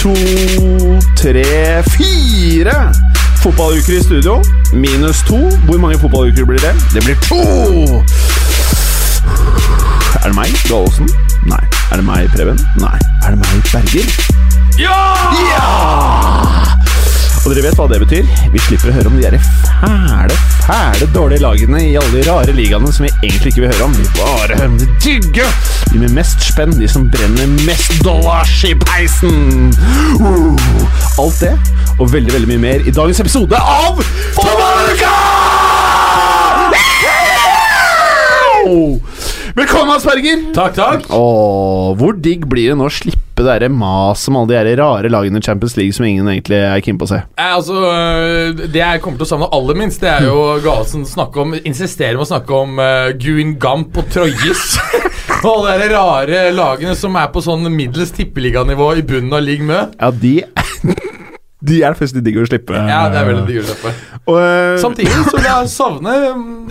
to, tre, fire fotballuker i studio. Minus to. Hvor mange fotballuker blir det? Det blir to! Er det meg, Gallosen? Nei. Er det meg, Preben? Nei. Er det meg, Berger? Ja! Og dere vet hva det betyr? Vi slipper å høre om de der fæle, fæle dårlige lagene i alle de rare ligaene som vi egentlig ikke vil høre om. Vi bare hører om de digge! De med mest spenn, de som brenner mest dollars i peisen! Uh, alt det, og veldig, veldig mye mer i dagens episode av Fotballuka! Velkommen, Asperger! Takk, takk. Åh, hvor digg blir det nå å slippe det der maset med alle de rare lagene i Champions League som ingen egentlig er keen på å se? Eh, altså, øh, Det jeg kommer til å savne aller minst, det er jo Galesen snakke om Insisterer med å snakke om uh, Guin Gamp og Troyes. og alle de rare lagene som er på sånn middels tippeliganivå i bunnen av Ligue Mø. Ja, de De er det faktisk digg å slippe. Ja, det er veldig digg å slippe. Og, uh, Samtidig så vil jeg savne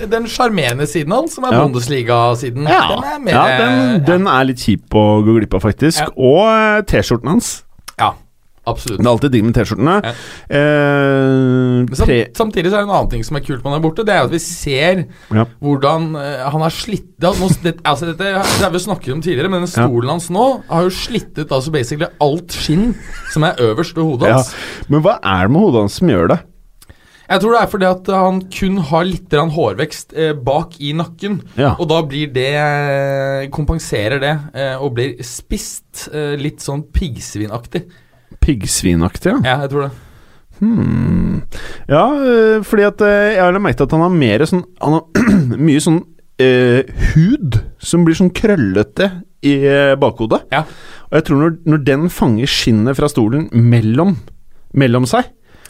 den sjarmerende siden hans, som er Ja. Bundesliga-siden. ja, Den er mer ja den, den er litt kjip å gå glipp av, faktisk. Ja. Og eh, T-skjorten hans. Ja, absolutt. Det er alltid digg med T-skjortene. Ja. Eh, sam, samtidig så er det en annen ting som er kult med han er borte. Det er at vi ser Ja. hvordan eh, han har slitt det, nå, det, altså dette det har vi snakket om tidligere, men den stolen hans nå har jo slittet altså basically alt skinn som er øverst ved hodet ja. hans. Men hva er det med hodet hans som gjør det? Jeg tror det er fordi at han kun har litt hårvekst eh, bak i nakken. Ja. Og da blir det eh, kompenserer det eh, og blir spist eh, litt sånn piggsvinaktig. Piggsvinaktig, ja. Ja, jeg tror det. Hmm. Ja, øh, fordi at øh, jeg har merket at han har mer sånn Han har mye sånn eh, hud som blir sånn krøllete i øh, bakhodet. Ja. Og jeg tror når, når den fanger skinnet fra stolen mellom, mellom seg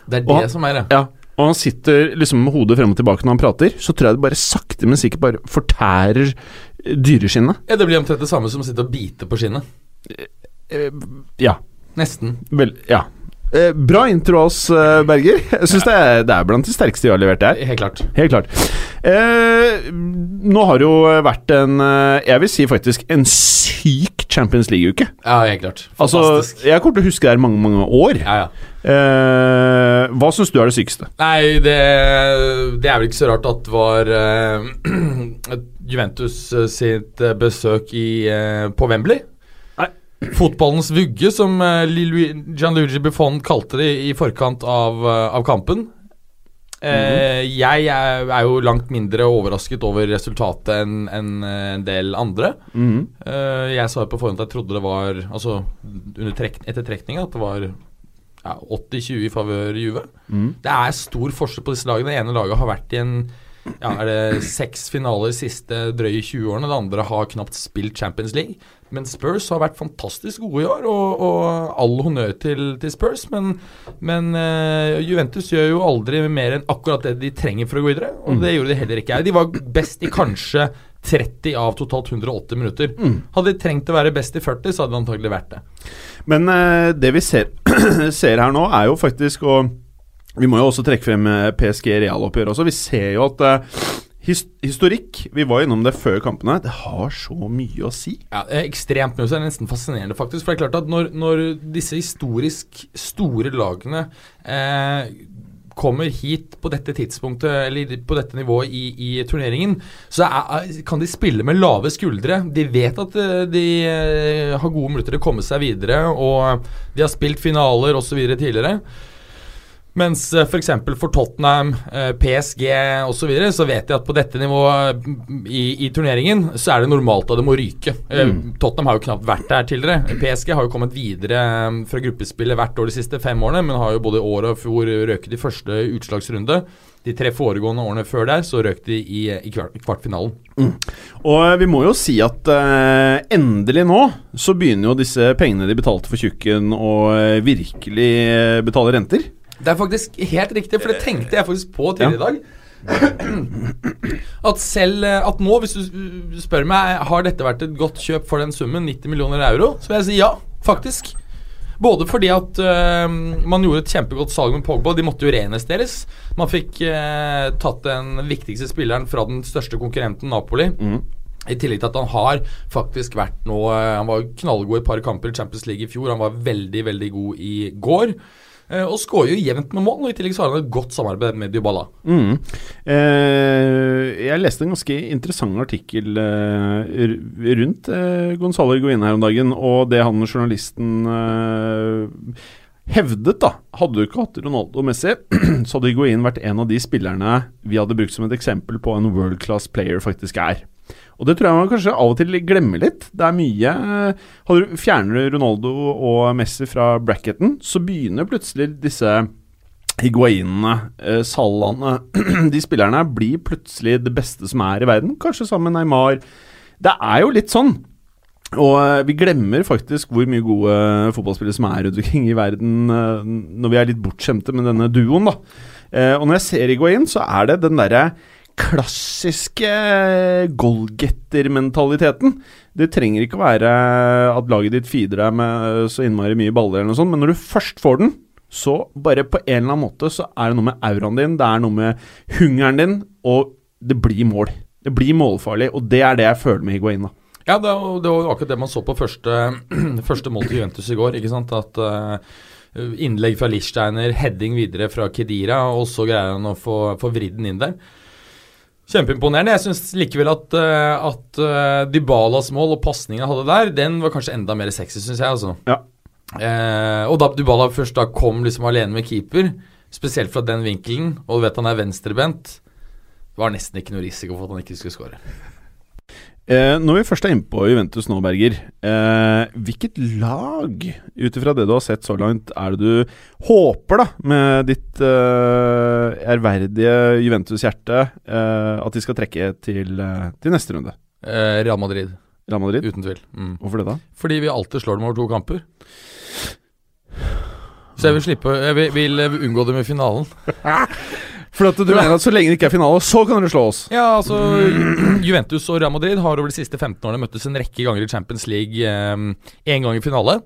Det er det han- som er det. Ja og han sitter liksom med hodet frem og tilbake når han prater, så tror jeg det bare sakte, men sikkert bare fortærer dyreskinnet. Ja, Det blir omtrent det samme som å sitte og bite på skinnet. Eh, ja. Nesten. Vel, ja. Eh, bra intro av oss, eh, Berger. Jeg syns det, er- det er blant de sterkeste vi har levert her. Helt klart. Helt klart. Eh, nå har det jo vært en eh, Jeg vil si faktisk en syk Champions League-uke. Ja, helt klart. Altså, Fantastisk. jeg kommer til å huske det her mange, mange år. ja, ja. Eh, hva syns du er det sykeste? Nei, det, det er vel ikke så rart at det var eh, Juventus eh, sitt eh, besøk i, eh, på Wembley. Fotballens vugge, som eh, Gianluigi Buffon kalte det i forkant av, eh, av kampen. Eh, jeg er, jo langt mindre overrasket over resultatet enn en del andre. Mm -hmm. jeg sa jo på forhånd at jeg trodde det var Altså under trekk, etter trekninga at det var ja, 80-20 i favør Juve. Mhm. Det er stor forskjell på disse lagene. Det ene laget har vært i en ja, er det seks finaler siste drøye 20 årene. Det andre har knapt spilt Champions League. Men Spurs har vært fantastisk gode i år, og, og all honnør til, til Spurs. Men, men uh, Juventus gjør jo aldri mer enn akkurat det de trenger for å gå videre. Og det gjorde de heller ikke. De var best i kanskje 30 av totalt 108 minutter. Hadde de trengt å være best i 40, så hadde de antagelig vært det. Men uh, det vi ser, ser her nå, er jo faktisk og Vi må jo også trekke frem eh, PSG realoppgjør også. Vi ser jo at uh, his, historikk Vi var innom det før kampene. Det har så mye å si. Ja, Ekstremt mye. så er det nesten fascinerende, faktisk. For det er klart at når, når disse historisk store lagene eh, kommer hit på dette tidspunktet, eller på dette nivået i, i turneringen, så er, kan de spille med lave skuldre. De vet at eh, de har gode muligheter til å komme seg videre, og de har spilt finaler osv. tidligere. Mens eh, f.eks. For, for Tottenham, eh, PSG osv. Så, videre, så vet jeg at på dette nivået mm, i, i turneringen så er det normalt at det må ryke. Mm. Tottenham har jo knapt vært der tidligere. PSG har jo kommet videre eh, fra gruppespillet hvert år de siste fem årene, men har jo både i år og fjor røket i første utslagsrunde. De tre foregående årene før der så røk de i, i kvart, kvartfinalen. Og vi må jo si at eh, endelig nå så begynner jo disse pengene de betalte for tjukken å eh, virkelig eh, betale renter. Det er faktisk helt riktig, for det tenkte jeg faktisk på tidligere i dag. At selv eh, At nå, hvis du spør meg Har dette vært et godt kjøp for den summen, 90 millioner euro, så vil jeg si ja, faktisk. Både fordi at øh, man gjorde et kjempegodt salg med Pogba, de måtte jo reinvesteres. Man fikk øh, tatt den viktigste spilleren fra den største konkurrenten, Napoli. I tillegg til at han har faktisk vært nå øh, Han var knallgod i et par kamper i Champions League i fjor. Han var veldig, veldig god i går. Eh, og skårer jo jevnt med mål, og i tillegg så har han et godt samarbeid med Dybala. Mm. Eh, jeg leste en ganske interessant artikkel eh, rundt eh, Gonzalo Higuain her om dagen, og det han journalisten eh, hevdet, da Hadde du ikke hatt Ronaldo og Messi, så hadde Higuain vært en av de spillerne vi hadde brukt som et eksempel på en world class player faktisk er. Og det tror jeg man kanskje av og til glemmer litt. Det er mye eh, du, Fjerner du Ronaldo og Messi fra bracketen, så begynner plutselig disse Higuainene, eh, De spillerne blir plutselig det beste som er i verden. Kanskje sammen med Neymar. Det er jo litt sånn. Og eh, vi glemmer faktisk hvor mye gode fotballspillere som er rundt omkring i verden, eh, når vi er litt bortskjemte med denne duoen, da. Og når jeg ser Higuain, så er det den derre klassiske goalgetter-mentaliteten. Det trenger ikke være at laget ditt feeder deg med så innmari mye baller, eller noe sånt, men når du først får den, så bare på en eller annen måte så er det noe med auraen din, det er noe med hungeren din, og det blir mål. Det blir målfarlig, og det er det jeg føler med Higuain. da. Ja, det var, det var akkurat det man så på første, første mål til Juventus i går. ikke sant? At uh, Innlegg fra Lichsteiner, heading videre fra Kedira, og så greier han å få, få vridd den inn der. Kjempeimponerende. Jeg syns likevel at, eh, at eh, Dybalas mål og pasningen han hadde der, den var kanskje enda mer sexy, syns jeg. altså. Ja. Eh, og da Dybala først da kom liksom alene med keeper, spesielt fra den vinkelen, og du vet han er venstrebent, var nesten ikke noe risiko for at han ikke skulle skåre. Eh, når vi først er inne på Juventus nå, Berger. Eh, hvilket lag, ut ifra det du har sett så langt, er det du håper, da, med ditt eh, ærverdige Juventus-hjerte, eh, at de skal trekke til, til neste runde? Eh, Real Madrid, Real Madrid? uten tvil. Mm. Hvorfor det, da? Fordi vi alltid slår dem over to kamper. Så jeg vil slippe Jeg vil, vil unngå dem i finalen. For at du mener at så lenge det ikke er finale, så kan dere slå oss? Ja, altså Juventus og Real Madrid har over de siste 15 årene møttes en rekke ganger i Champions League. Én gang i finale.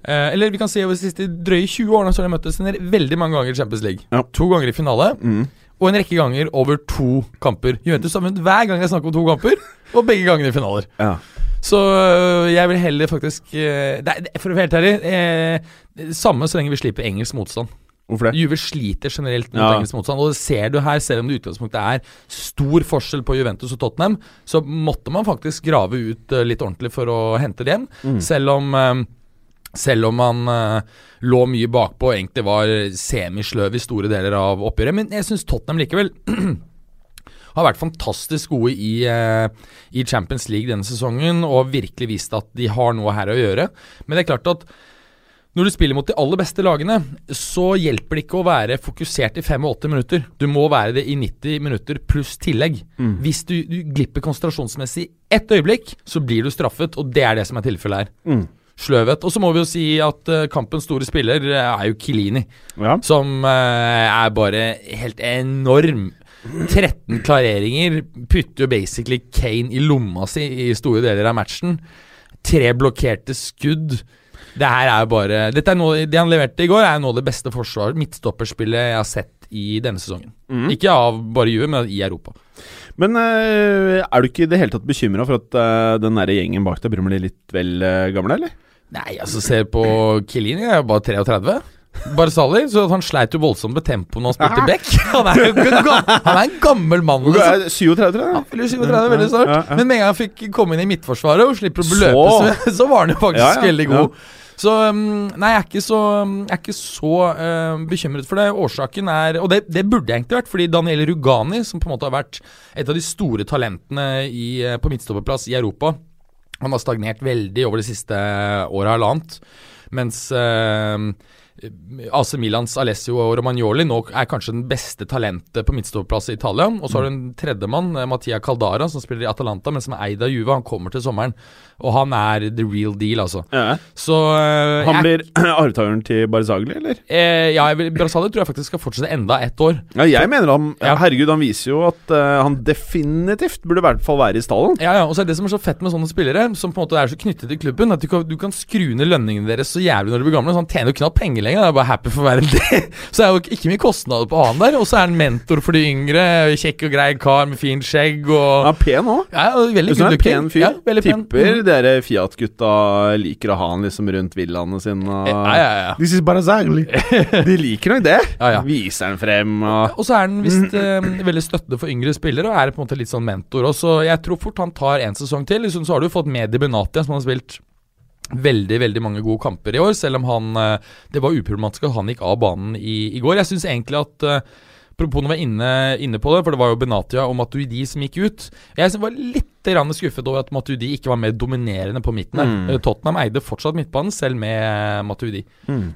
Eh, eller vi kan si over de siste drøye 20 årene så har de møttes en veldig mange ganger i Champions League. Ja. To ganger i finale, Mm. og en rekke ganger over to kamper. Juventus har vunnet hver gang det er snakk om to kamper, og begge gangene i finaler. Ja. Så øh, jeg vil heller faktisk er, det- For å være helt ærlig eh, Samme så lenge vi slipper engelsk motstand. Hvorfor det? Juve sliter generelt mot Ja. engelsk motstand, og det ser du her, selv om det i utgangspunktet er stor forskjell på Juventus og Tottenham, så måtte man faktisk grave ut øh, litt ordentlig for å hente det hjem. Mm. Selv om øh, selv om man øh, lå mye bakpå og egentlig var semisløv i store deler av oppgjøret. Men jeg syns Tottenham likevel har vært fantastisk gode i, eh, i Champions League denne sesongen og virkelig vist at de har noe her å gjøre. Men det er klart at når du spiller mot de aller beste lagene, så hjelper det ikke å være fokusert i 85 minutter. Du må være det i 90 minutter pluss tillegg. Hvis du, du glipper konsentrasjonsmessig ett øyeblikk, så blir du straffet, og det er det som er tilfellet her. Mm. Sløvhet. Og så må vi jo si at eh, kampens store spiller eh, er jo Kilini Ja. som eh, er bare helt enorm. 13 klareringer. Putter jo basically Kane i lomma si i store deler av matchen. Tre blokkerte skudd. Det her er jo bare Dette er noe, Det han leverte i går, er noe av det beste forsvar, midtstopperspillet jeg har sett i denne sesongen. Ikke av bare Juve, men i Europa. Men øh, er du ikke i det hele tatt bekymra for at øh, den der gjengen bak deg begynner å bli litt vel øh, gamle, eller? Nei, altså, se på Kilini, er jo bare 33. Barzali, så han sleit jo voldsomt med tempoet når han spilte back. Han er jo en gam- han er en gammel mann. Liksom. er 37, tror jeg. Han fyller 37 veldig snart. Ja, ja. Men med en gang han fikk komme inn i midtforsvaret og slipper å Så- beløpe seg, så var han jo faktisk Ja, ja, veldig god. Så um, nei, jeg er ikke så, jeg er ikke så uh, bekymret for det. Årsaken er Og det, det burde jeg egentlig vært, fordi Daniel Rugani, som på en måte har vært et av de store talentene i, eh, på midtstopperplass i Europa, han har stagnert veldig over det siste året halvannet. Mens um, AC Milans Alessio og Romagnoli nå er kanskje den beste talentet på midtstopperplass i Italia. Og så har du en tredjemann, eh, Mattia Caldara, som spiller i Atalanta, men som er eid av Juve. Han kommer til sommeren. Og han er the real deal, altså. Ja. Så uh, Han blir arvtakeren til Barzagli, eller? eh, Ja, Barzagli tror jeg faktisk skal fortsette enda ett år. Ja, jeg mener han Ja. Herregud, han viser jo at uh, han definitivt burde i hvert fall være i stallen. Ja, ja, og så er det som er så fett med sånne spillere, som på en måte er så knyttet til klubben, at du kan, du kan skru ned lønningene deres så jævlig når de blir gamle. Så han tjener jo knapt penger lenger, han er bare happy for å være det. Så er jo ikke mye kostnader på han der. Og så er han mentor for de yngre, kjekk og grei kar med fint skjegg og er pen òg. Ja, veldig en good pen fyr. Ja. Tipper mm. dere Fiat-gutta liker å ha han liksom rundt villaene sine. Og Ja, ja, ja. This is. De liker nok det. Ja, ja. Viser han frem og Og så er han visst eh, veldig støttende for yngre spillere, og er på en måte litt sånn mentor. Og så jeg tror fort han tar en sesong til. Liksom, så har du jo fått Medi Benatia, som han har spilt veldig veldig mange gode kamper i år, selv om han eh, Det var uproblematisk at han gikk av banen i, i går. Jeg syns egentlig at eh, vi er inne, inne på det, for det var jo Benatia og Matuidi som gikk ut. Jeg var litt grann skuffet over at Matuidi ikke var mer dominerende på midten. Mm. Eh, Tottenham eide fortsatt midtbanen, selv med Matuidi. Matuidi.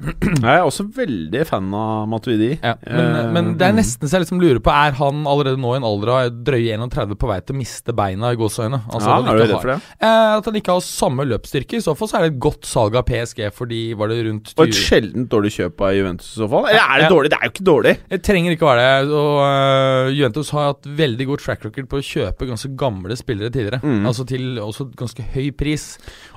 Jeg er også veldig fan av Matuidi. Ja, men, uh, men det er mm. nesten så jeg liksom lurer på Er han allerede nå i en alder av drøye 31 på vei til å miste beina i gåseøyne? Altså, Ja, er du redd for det? Eh, at han ikke har samme løpsstyrke. I så fall så er det et godt salg av PSG, fordi var det rundt Og et sjeldent dårlig kjøp av Juventus i så fall. Eller er det Ja. dårlig? Det er jo ikke dårlig. Det trenger ikke være det. Og uh, Juventus har hatt veldig god track record på å kjøpe ganske gamle spillere tidligere. Mm. Altså til også ganske høy pris.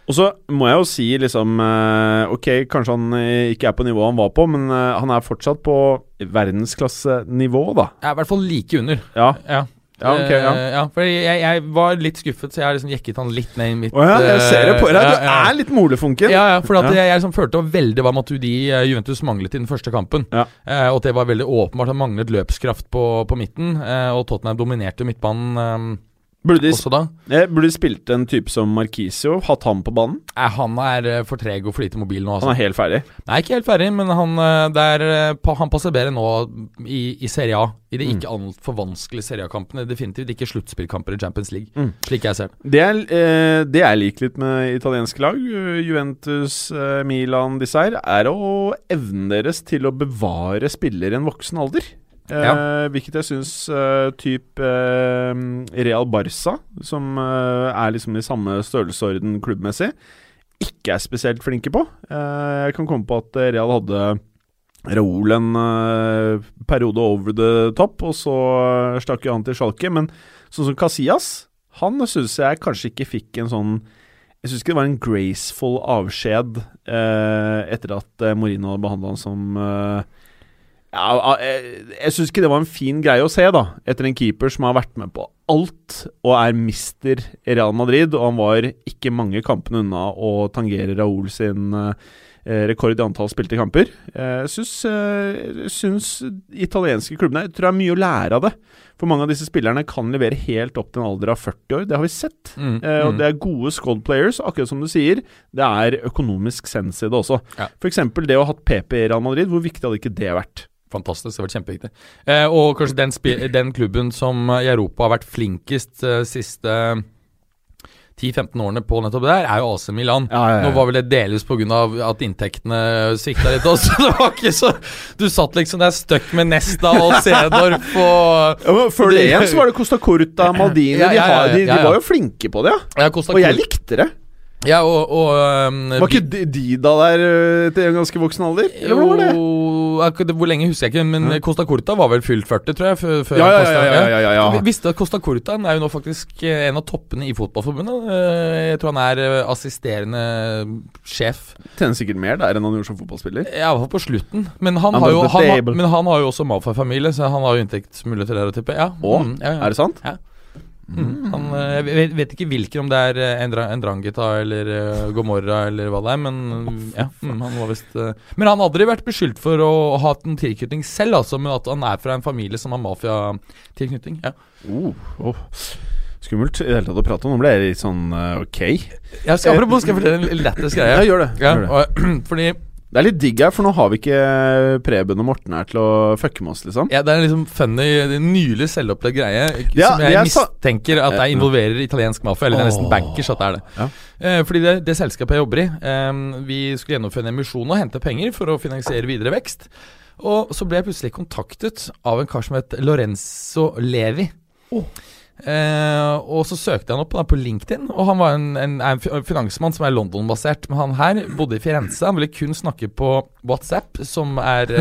Og så må jeg jo si liksom eh, Ok, kanskje han eh, ikke er på nivået han var på, men eh, han er fortsatt på verdensklassenivå, da. Er i hvert fall like under. Ja. Ja. Ja, ok, ja. Ja for jeg, jeg var litt skuffet, så jeg har liksom jekket han litt ned i mitt Å ja, jeg ser det på deg. Du ja, ja. er litt molefunken. Ja, ja, for Ja. jeg, jeg liksom følte veldig hva Matudi Juventus manglet i den første kampen. Ja. Eh, og at det var veldig åpenbart. Han manglet løpskraft på, på midten. Og Tottenham dominerte midtbanen Burde de, eh, burde de spilt en type som Markisio, hatt han på banen? Eh, han er eh, for treg og for lite mobil nå. Han Altså. er helt ferdig. Nei, ikke helt ferdig, men han, eh, er, eh, han passer bedre nå i, i Serie A. I Mm. de ikke altfor vanskelige Serie A-kampene. Definitivt ikke sluttspillkamper i Champions League, Mm. slik jeg ser det. Er, eh, det jeg liker litt med italienske lag, Juventus, Milan, disse her, er å evnen deres til å bevare spillere i en voksen alder. Eh, Hvilket jeg syns uh, typ uh, Real Barca, som uh, er liksom i samme størrelsesorden klubbmessig, ikke er spesielt flinke på. Eh, jeg kan komme på at eh, Real hadde Raoul en eh, periode over the top, og så eh, stakk jo han til Schalke. Men sånn som Casillas, han syns jeg kanskje ikke fikk en sånn Jeg syns ikke det var en graceful avskjed eh, etter at Morino Mourinho hadde behandla han som eh, ja, jeg, jeg syns ikke det var en fin greie å se, da. Etter en keeper som har vært med på alt og er mister Real Madrid. Og han var ikke mange kampene unna å tangere Raúl sin eh, rekord i antall spilte kamper. Eh, Jeg syns, eh, syns italienske klubbene Jeg tror det er mye å lære av det. For mange av disse spillerne kan levere helt opp til en alder av 40 år. Det har vi sett. Mm, Eh, og mm. det er gode squad players, akkurat som du sier. Det er økonomisk sens i det også. Ja. Eksempel det å ha hatt PP i Real Madrid, hvor viktig hadde ikke det vært? Fantastisk, det har vært kjempeviktig. Eh, og kanskje den, den klubben som eh, i Europa har vært flinkest eh, siste 10-15 årene på nettopp det der, er jo AC Milan. Nå var vel det delvis pga. at inntektene svikta litt også. Det var ikke så Du satt liksom der stuck med Nesta og Cedorf og Ja, Før det igjen så var det Costa Curta, Maldini Ja, ja, de, ja, har, de, ja, de ja. var jo flinke på det, ja. ja, Og jeg likte det. Ja, og, og um, Var ikke Di- Dida der øh, til en ganske voksen alder? Eller hvordan var det? Hvor lenge husker jeg ikke, men mm. Costa Corta var vel fylt 40, tror jeg. Før, før Ja, ja, ja, ja, ja, ja, ja. Vi Visste at Costa Corta er jo nå faktisk eh, en av toppene i Fotballforbundet. Eh, Jeg tror han er eh, assisterende sjef. Tjener sikkert mer der enn han gjorde som fotballspiller. Ja, i hvert fall på slutten. Men han, har jo, han, men han har jo også Malfoy-familie, så han har jo inntektsmuligheter der å tippe. Ja, mm, ja, ja. Er det sant? Ja. Mm. Han, eh, jeg vet, ikke hvilken, om det er eh, Endra, Endrangeta eller uh, Gomorra eller hva det er, men ja, mm, han var vist Men han har aldri vært beskyldt for å ha hatt en tilknytning selv, altså, men at han er fra en familie som har mafiatilknytning. Ja. Oh, oh. Skummelt i det hele tatt å prate om. Nå ble jeg litt sånn ok. Jeg skal, apropos, skal jeg fortelle en lættis greie? Ja, gjør det. Ja, Gjør det. og, fordi Det er litt digg her, for nå har vi ikke Preben og Morten her til å fucke med oss, liksom. ja, Det er en liksom funny, nylig selvopplevd greie Ja, som jeg jeg mistenker at jeg involverer italiensk mafia. Eller det er nesten bankers at det er det. Ja. Eh, fordi det, det selskapet jeg jobber i, eh, vi skulle gjennomføre en emisjon og hente penger for å finansiere videre vekst. Og så ble jeg plutselig kontaktet av en kar som het Lorenzo Levi. Eh, og så søkte han opp da, på LinkedIn, og han var en, en, en finansmann som er London-basert. Men han her bodde i Firenze. Han ville kun snakke på WhatsApp, som er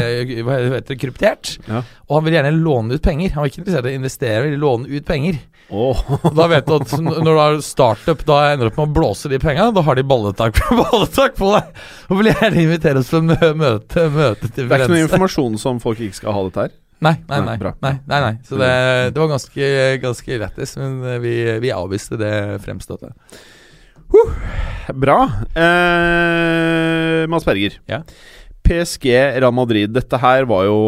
hva heter det, kryptert. Ja. Og han ville gjerne låne ut penger. Han var ikke interessert i å investere, han ville låne ut penger. Oh. Da vet du at når du har startup, da ender du opp med å blåse de penga. Da har de balletak, balletak på deg! Og vil gjerne invitere oss til mø møte, møte til Det er ikke noe informasjon som folk ikke skal ha dette her. Nei, nei, Nei, nei. nei, nei. Så det, det var ganske, ganske lættis, men eh, vi, vi avviste det fremstøtet. Bra. Eh, Mads Berger. Ja. PSG Real Madrid. Dette her var jo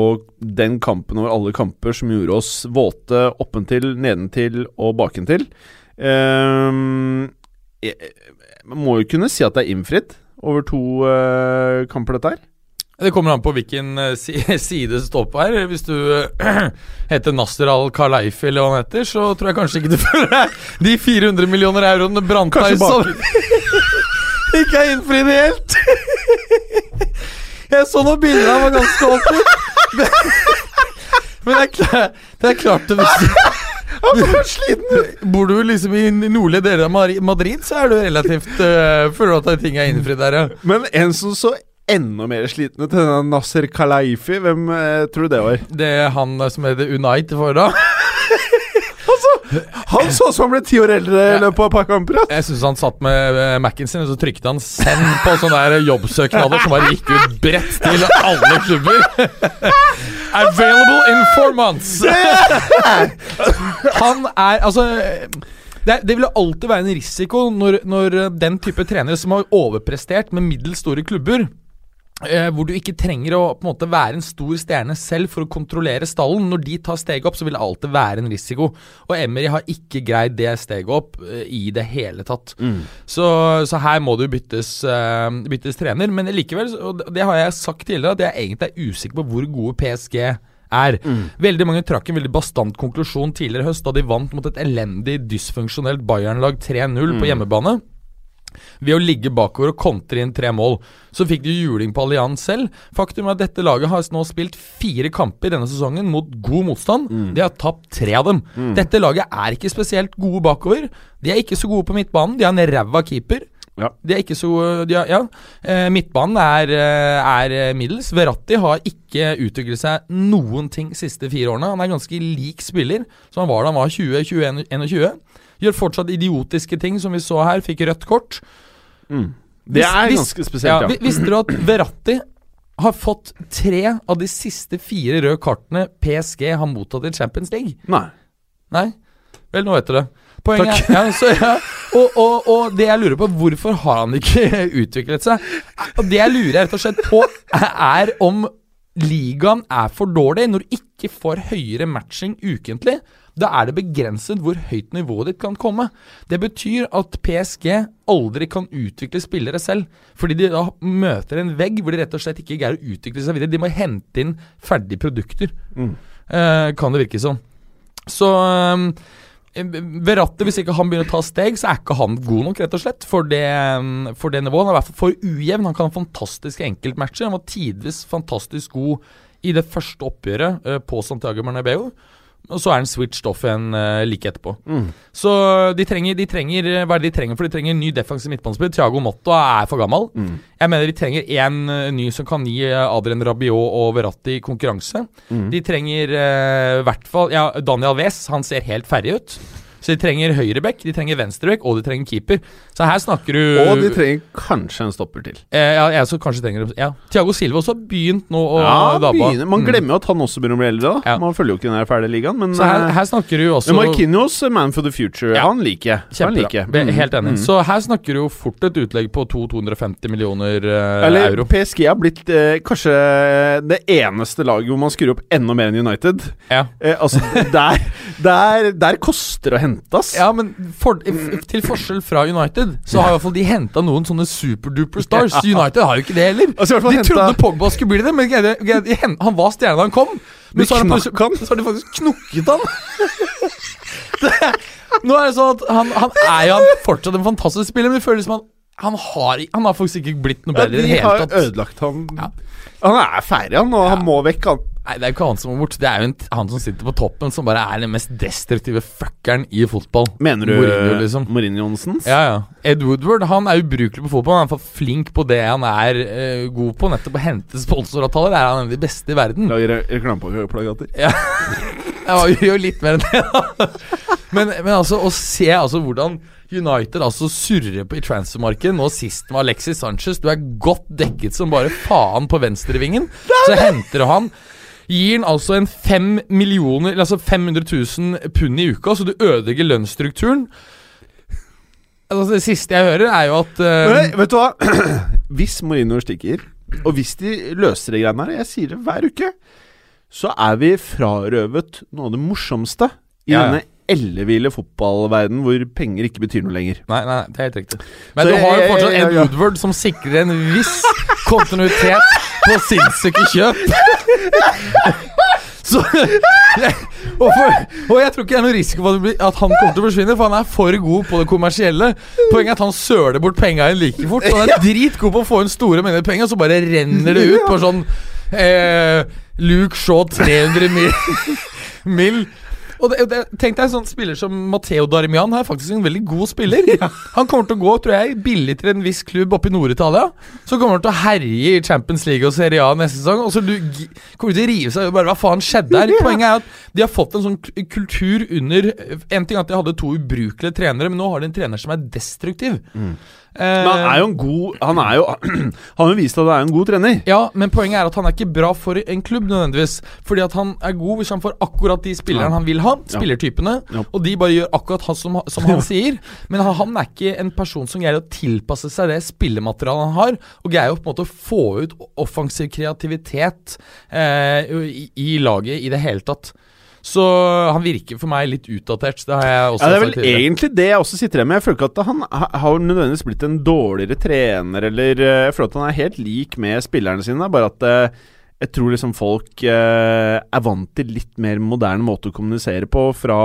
den kampen over alle kamper som gjorde oss våte oppentil, nedentil og bakentil. Eh, jeg- man må jo kunne si at det er innfridd over to eh, kamper, dette her. Det kommer an på hvilken eh, side det står på her. Hvis du eh, heter Nasser al-Khalaifi eller hva han heter, så tror jeg kanskje ikke du føler deg De 400 millioner euroene brant deg som ikke er innfridd helt. Jeg så noen bilder han var ganske oppgitt. Men det er klart, det er klart det hvis du, Bor du liksom i nordlige deler av Madrid, så er du relativt uh, Føler du at ting er innfridd der, ja. Men en som så enda mer slitne til denne Nasser Kalaifi. hvem eh, tror du det var? Det er han eh, som heter Unai til Altså Han så ut som han ble ti år eldre i løpet av et par kamper. Jeg syns han satt med eh, Mac-en sin, og så trykte han 'send' på sånne der jobbsøknader som bare gikk ut bredt til alle klubber. Available in four months! Han er altså det, det vil alltid være en risiko når, når den type trenere som har overprestert med middels store klubber eh, hvor du ikke trenger å på en måte være en stor stjerne selv for å kontrollere stallen. Når de tar steget opp, så vil det alltid være en risiko. Og Emery har ikke greid det steget opp eh, i det hele tatt. Så, så her må det jo byttes, eh, byttes trener. Men likevel, og det har jeg sagt tidligere, at jeg egentlig er usikker på hvor gode PSG er. Veldig mange trakk en veldig bastant konklusjon tidligere i høst da de vant mot et elendig, dysfunksjonelt Bayern-lag 3-0 på hjemmebane ved å ligge bakover og kontre inn tre mål. Så fikk de juling på Allianz selv. Faktum er at dette laget har nå spilt fire kamper denne sesongen mot god motstand. De har tapt tre av dem. Dette laget er ikke spesielt gode bakover. De er ikke så gode på midtbanen. De har en ræva keeper. Ja. De er ikke så har, Ja, eh, midtbanen er, eh, er eh, middels. Verratti har ikke utviklet seg noen ting de siste fire årene. Han er ganske lik spiller som han var da han var 20, 21, 21. Gjør fortsatt idiotiske ting, som vi så her. Fikk rødt kort. Det er vis- ganske spesielt, ja. ja. Visste du at Verratti har fått tre av de siste fire røde kartene PSG har mottatt i Champions League? Nei. Nei? Vel, nå vet du det. Poenget er ja, så, ja. Og, og, og det jeg lurer på, hvorfor har han ikke utviklet seg? Og Det jeg lurer rett og slett på, er om ligaen er for dårlig når du ikke får høyere matching ukentlig. Da er det begrenset hvor høyt nivået ditt kan komme. Det betyr at PSG aldri kan utvikle spillere selv, fordi de da møter en vegg hvor de rett og slett ikke greier å utvikle seg videre. De må hente inn ferdige produkter, eh, kan det virke som. Så um, Verratti, hvis ikke han begynner å ta steg, så er ikke han god nok, rett og slett, for det, for det nivået. Han er i hvert fall for ujevn. Han kan ha fantastiske enkeltmatcher. Han var tidvis fantastisk god i det første oppgjøret eh, på Santiago Bernabeu. Og så er den switched off igjen uh, like etterpå. Så de trenger, de trenger Hva er det de trenger? For de trenger en ny defensiv midtbanespiller. Thiago Motto er for gammel. Jeg mener de trenger én uh, ny som kan gi Adrian Rabiot og Verratti konkurranse. De trenger uh, hvert fall Ja, Daniel Wes, han ser helt ferdig ut. Så de trenger høyreback, de trenger venstreback, og de trenger keeper. Så her snakker du Og de trenger kanskje en stopper til. eh, Ja, jeg så kanskje trenger Ja, Thiago Silva også har begynt nå å Ja, dabbe begynner, Man Mm. glemmer jo at han også begynner å bli eldre. da Ja. Man følger jo ikke den fæle ligaen. Men, Så her, eh, her snakker du også men Marquinhos, eh, man for the future, Ja. han liker jeg. Han liker Mm. Helt enig. Mm. Så her snakker du jo fort et utlegg på 250 millioner eh, Eller euro. PSG har blitt eh, kanskje det eneste laget hvor man skrur opp enda mer enn United. Ja. Eh, altså, der, der, der koster det å hente, ass. Ja, men for, til forskjell fra United, så har i hvert fall de henta noen sånne superduper stars. United har jo ikke det heller. Altså, De trodde Pogba skulle bli det, men de, de, de han var stjerne da han kom. Men så har, han så har de faktisk knukket han. det, nå er det sånn at han, han er jo han fortsatt en fantastisk spiller, men det føles som han han har, han har faktisk ikke blitt noe bedre det de har tatt. ødelagt han. Ja. Han er ferdig, han, og han må vekk. Han. Nei, Det er jo ikke han som er bort. Det er jo en, han som sitter på toppen, som bare er den mest destruktive fuckeren i fotball. Mener du Mourinho, liksom. Mourinho Johnsens? Ja, ja. Ed Woodward han er ubrukelig på fotball. Han er fall flink på det han er uh, god på. Nettopp å hente sponsoravtaler. Er han en av de beste i verden. Lager re- reklameplagater. Ja. Jeg gjør litt mer enn det, da. Men, men altså, å se altså hvordan United altså surrer på i transfermarkedet, nå sist med Alexis Sanchez. Du er godt dekket som bare faen på venstrevingen. Så henter du han. Gir han altså en 5 millioner Altså 500 000 pund i uka, så du ødelegger lønnsstrukturen. Altså Det siste jeg hører, er jo at uh, Men, vet du hva? Hvis Mourinho stikker, og hvis de løser de greiene her Jeg sier det hver uke. Så er vi frarøvet noe av det morsomste i Ja, ja. denne elleville fotballverden hvor penger ikke betyr noe lenger. Nei, nei, det er helt riktig. Men Så du har jo jeg- fortsatt jeg- Ed. Woodward som sikrer en viss kontinuitet på sinnssyke kjøp. Så og, for, og jeg tror ikke det er noen risiko for at han kommer til å forsvinne, for han er for god på det kommersielle. Poenget er at han søler bort penga like fort. Og han er dritgod på å få inn store mengder penger, og så bare renner det ut på sånn eh, Luke Shaw 300 mil. mil. Og det, det, Tenk deg en sånn spiller som Matteo Darmian er faktisk en veldig god spiller. Han kommer til å gå tror jeg, billig til en viss klubb oppe i Nord-Italia. Så kommer han til å herje i Champions League og Serie A neste sesong. Og så du kommer de til å rive seg bare Hva faen skjedde her? Poenget er at de har fått en sånn kultur under En ting er at de hadde to ubrukelige trenere, men nå har de en trener som er destruktiv. Eh, Men han er jo en god Han er jo Han har jo vist at han er en god trener. ja, men poenget er at han er ikke bra for en klubb nødvendigvis. Fordi at han er god hvis han får akkurat de spillerne han vil ha, spillertypene, Ja. og de bare gjør akkurat han som, som han sier. Men han, han er ikke en person som greier å tilpasse seg det spillematerialet han har, og greier å på en måte få ut offensiv kreativitet eh, i, i laget i det hele tatt. Så han virker for meg litt utdatert. Det har jeg også Ja, Det er vel tidligere. egentlig det jeg også sitter igjen med. Jeg føler ikke at han har nødvendigvis blitt en dårligere trener, eller eh, Jeg føler at han er helt lik med spillerne sine, bare at eh, jeg tror liksom folk eh, er vant til litt mer moderne måte å kommunisere på fra,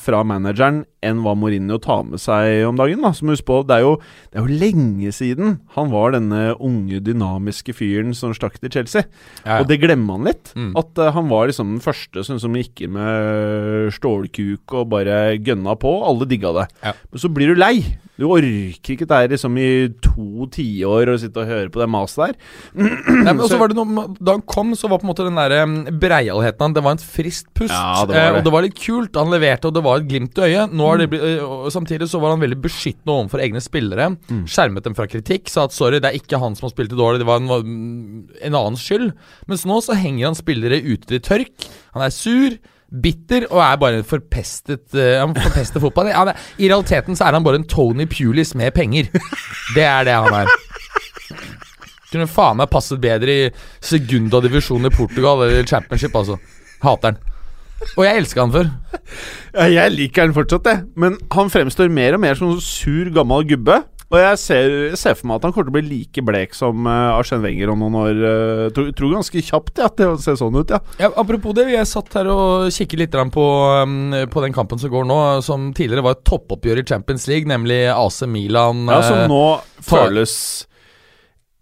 fra manageren enn hva Mourinho tar med seg om dagen. da Som husk på, det er, jo, det er jo lenge siden han var denne unge, dynamiske fyren som stakk til Chelsea. Ja, ja. Og det glemmer han litt. Mm. At uh, han var liksom den første som, som gikk inn med stålkuk og bare gønna på. Alle digga det. Ja. Men så blir du lei. Du orker ikke det her liksom i to tiår å sitte og høre på det maset der. Nei, men også var det noe, Da han kom, så var på en måte den der breialheten han Det var en friskt pust. Ja, det eh, det. og det var litt kult. Han leverte, og det var et glimt i øyet. Øh, og Samtidig så var han veldig beskyttende overfor egne spillere. Mm. Skjermet dem fra kritikk. Sa at sorry, det er ikke han som har spilt det dårlig, det var en, en annens skyld. Mens nå så henger han spillere ute til tørk. Han er sur. Bitter og er bare en forpestet, uh, han forpester fotball. Ja, I realiteten så er han bare en Tony Pulis med penger. Det er det han er. Kunne faen meg passet bedre i segunda divisjon i Portugal eller championship, altså. Hater han. Og jeg elsker han før. Ja, jeg liker han fortsatt, jeg. Men han fremstår mer og mer som en sur, gammel gubbe. Og jeg ser, jeg ser for meg at han kommer til å bli like blek som uh, Arsène Wenger om noen år. Uh, tror, tror ganske kjapt ja, at det ser sånn ut, ja. Ja, apropos det, jeg satt her og kikket litt på, um, på den kampen som går nå, som tidligere var et toppoppgjør i Champions League, nemlig AC Milan. ja som eh, nå uh, føles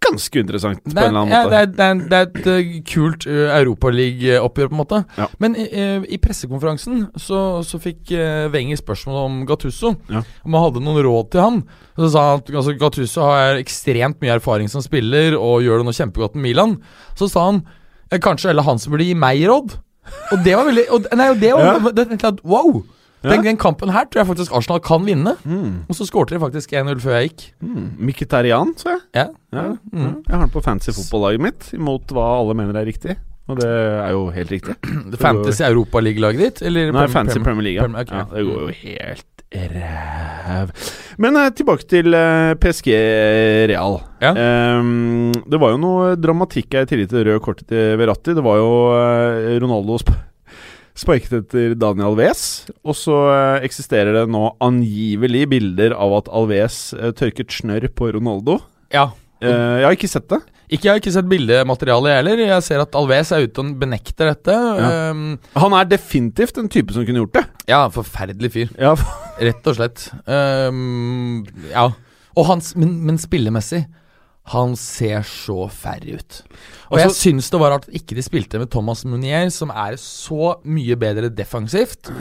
ganske interessant på Det en er, eller annen ja, måte. det er, det er, det er et uh, kult uh, Europaliga-oppgjør, på en måte. Ja. Men i, i pressekonferansen så, så fikk Wenger spørsmål om Gattusso. Ja. Om han hadde noen råd til han. Så sa han at altså, Gattusso har ekstremt mye erfaring som spiller og gjør det nå kjempegodt med Milan. Så sa han eh, kanskje eller han som burde gi meg råd. Og det var veldig og, Nei, og det var Ja. det, Wow! Den, den kampen her tror jeg faktisk Arsenal kan vinne. Mm. Og så skårte de faktisk 1-0 før jeg gikk. Mm. Mkhitaryan, så jeg. Ja. Ja. Mm. Jeg har den på fancy fotballaget mitt, imot hva alle mener er riktig. Og det er jo helt riktig. Det Fantasy Europaliga-laget ditt? Eller Nei, fancy Premier League. Premier- okay. Ja, det går jo helt ræv. Men eh, tilbake til eh, PSG Real. Ja. Ehm, det var jo noe dramatikk her i tillegg til det røde kortet til Verratti. Det var jo eh, Ronaldo sparket etter Daniel Alves. Og så eh, eksisterer det nå angivelig bilder av at Alves eh, tørket snørr på Ronaldo. Ja. Eh, jeg har ikke sett det. Ikke, jeg har ikke sett bildematerialet, jeg heller. Jeg ser at Alves er ute og benekter dette. Ja. Um, Han er definitivt en type som kunne gjort det. ja, forferdelig fyr. Ja, Rett og slett. Um, ja. Og hans, men, men spillemessig han ser så ferdig ut. Og jeg Altså- syns det var rart at ikke de spilte med Thomas Munier, som er så mye bedre defensivt,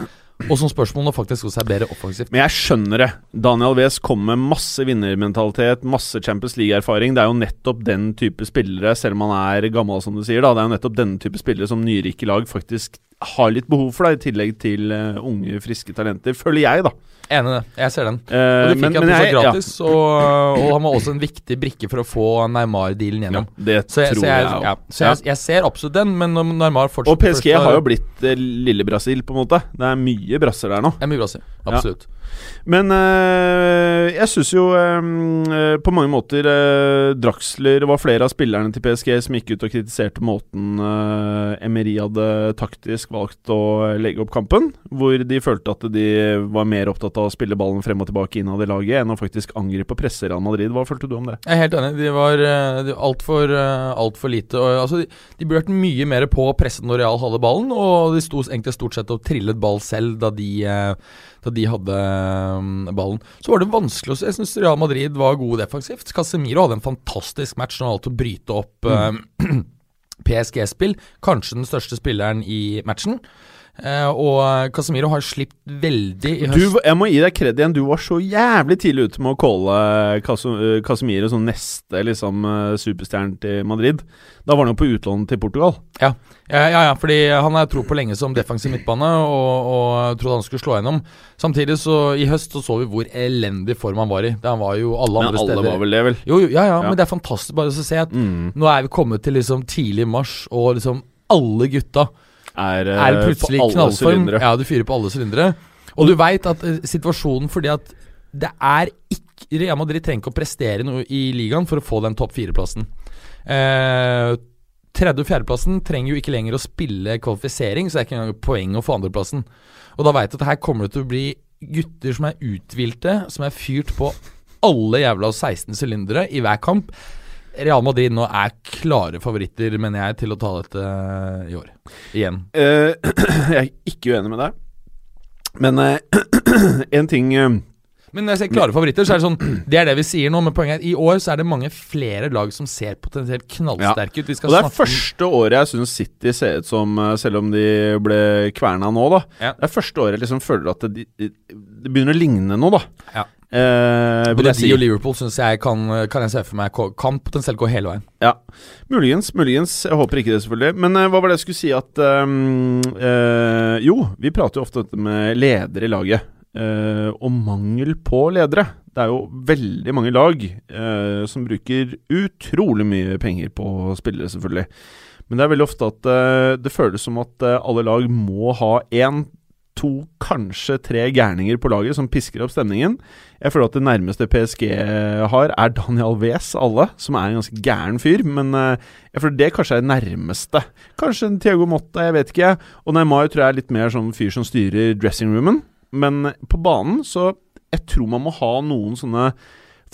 og som spørsmålet faktisk også er bedre offensivt. Men jeg skjønner det. Daniel Wes kommer med masse vinnermentalitet, masse Champions League-erfaring. Det er jo nettopp den type spillere, selv om han er gammel, som du sier, da. Det er jo nettopp denne type spillere som nyrike lag faktisk har litt behov for, da, i tillegg til uh, unge, friske talenter. Føler jeg, da. Enig i det. Jeg ser den. Uh, Og du fikk men- jeg, gratis, ja. og, og han var også en viktig brikke for å få Neymar-dealen gjennom. Ja, det Så, jeg, tror så, jeg, jeg ja, så jeg, jeg ser absolutt den, men Neymar fortsatt Og PSG har jo blitt uh, lille Brasil, på en måte. Det er mye brasser der nå. Det er mye brasser, absolutt. si. Men eh, jeg syns jo eh, på mange måter eh, Draxler var flere av spillerne til PSG som gikk ut og kritiserte måten Emery hadde taktisk valgt å legge opp kampen. Hvor de følte at de var mer opptatt av å spille ballen frem og tilbake innad i laget enn å faktisk angripe og presse Real Madrid. Hva følte du om det? Jeg er helt enig. De var uh, altfor alt lite. Og, altså, de, de burde vært mye mer på å presse når Real hadde ballen, og de sto egentlig stort sett og trillet ball selv da de, eh, da de hadde eh, ballen. Så var det vanskelig å se. Jeg syns Real Madrid var gode defensivt. Casemiro hadde en fantastisk match når han valgte å bryte opp mm. PSG-spill. Kanskje den største spilleren i matchen. Eh, og Casemiro har slipt veldig i høst. Du, jeg må gi deg kred igjen. Du var så jævlig tidlig ute med å calle eh, Casemiro som neste liksom, superstjerne til Madrid. Da var han jo på utlån til Portugal. Ja. Ja, ja, ja, fordi han har tro på lenge som defensiv midtbane, og, og trodde han skulle slå gjennom. Samtidig så i høst så, så vi hvor elendig form han var i. Det han var jo alle andre Men alle steder. var vel det, vel? Jo, jo, ja, ja, Ja. men det er fantastisk bare å se at Mm. nå er vi kommet til liksom tidlig mars, og liksom alle gutta Er, eh, er plutselig på alle sylindere. Ja, du fyrer på alle sylindere. Og du veit at uh, situasjonen fordi at det er ikke Real Madrid trenger ikke å prestere noe i ligaen for å få den topp fire-plassen. Eh, Tredje- og fjerdeplassen trenger jo ikke lenger å spille kvalifisering, så det er ikke engang poeng å få andreplassen. Og da veit du at her kommer det til å bli gutter som er uthvilte, som er fyrt på alle jævla 16 sylindere i hver kamp. Real Madrid nå er klare favoritter, mener jeg, til å ta dette i år. Igjen. Uh, jeg er ikke uenig med deg. Men eh, en ting uh, Men når jeg sier klare favoritter, så er det sånn Det er det vi sier nå, men poenget er i år så er det mange flere lag som ser potensielt knallsterke ut. Vi skal Og det er første året jeg syns City ser ut som eh, Selv om de ble kverna nå, da. Ja. Det er første året jeg liksom føler at det, de, de begynner å ligne noe, da. Ja. Eh, de si. og Liverpool syns jeg kan, kan jeg se for meg kan potensielt gå hele veien. Ja, muligens. Muligens. Jeg håper ikke det, selvfølgelig. Men eh, hva var det jeg skulle si at um, eh, Jo, vi prater jo ofte med ledere i laget. eh, og mangel på ledere. Det er jo veldig mange lag eh, som bruker utrolig mye penger på spillere, selvfølgelig. Men det er veldig ofte at det føles som at alle lag må ha én, to, kanskje tre gærninger på laget som pisker opp stemningen. Jeg føler at det nærmeste PSG har, er Daniel Wes alle, som er en ganske gæren fyr. Men eh, jeg føler det kanskje er det nærmeste. Kanskje en Tiago Motta, jeg vet ikke. Og Neymar tror jeg er litt mer sånn fyr som styrer dressingroomen. Men på banen så Jeg tror man må ha noen sånne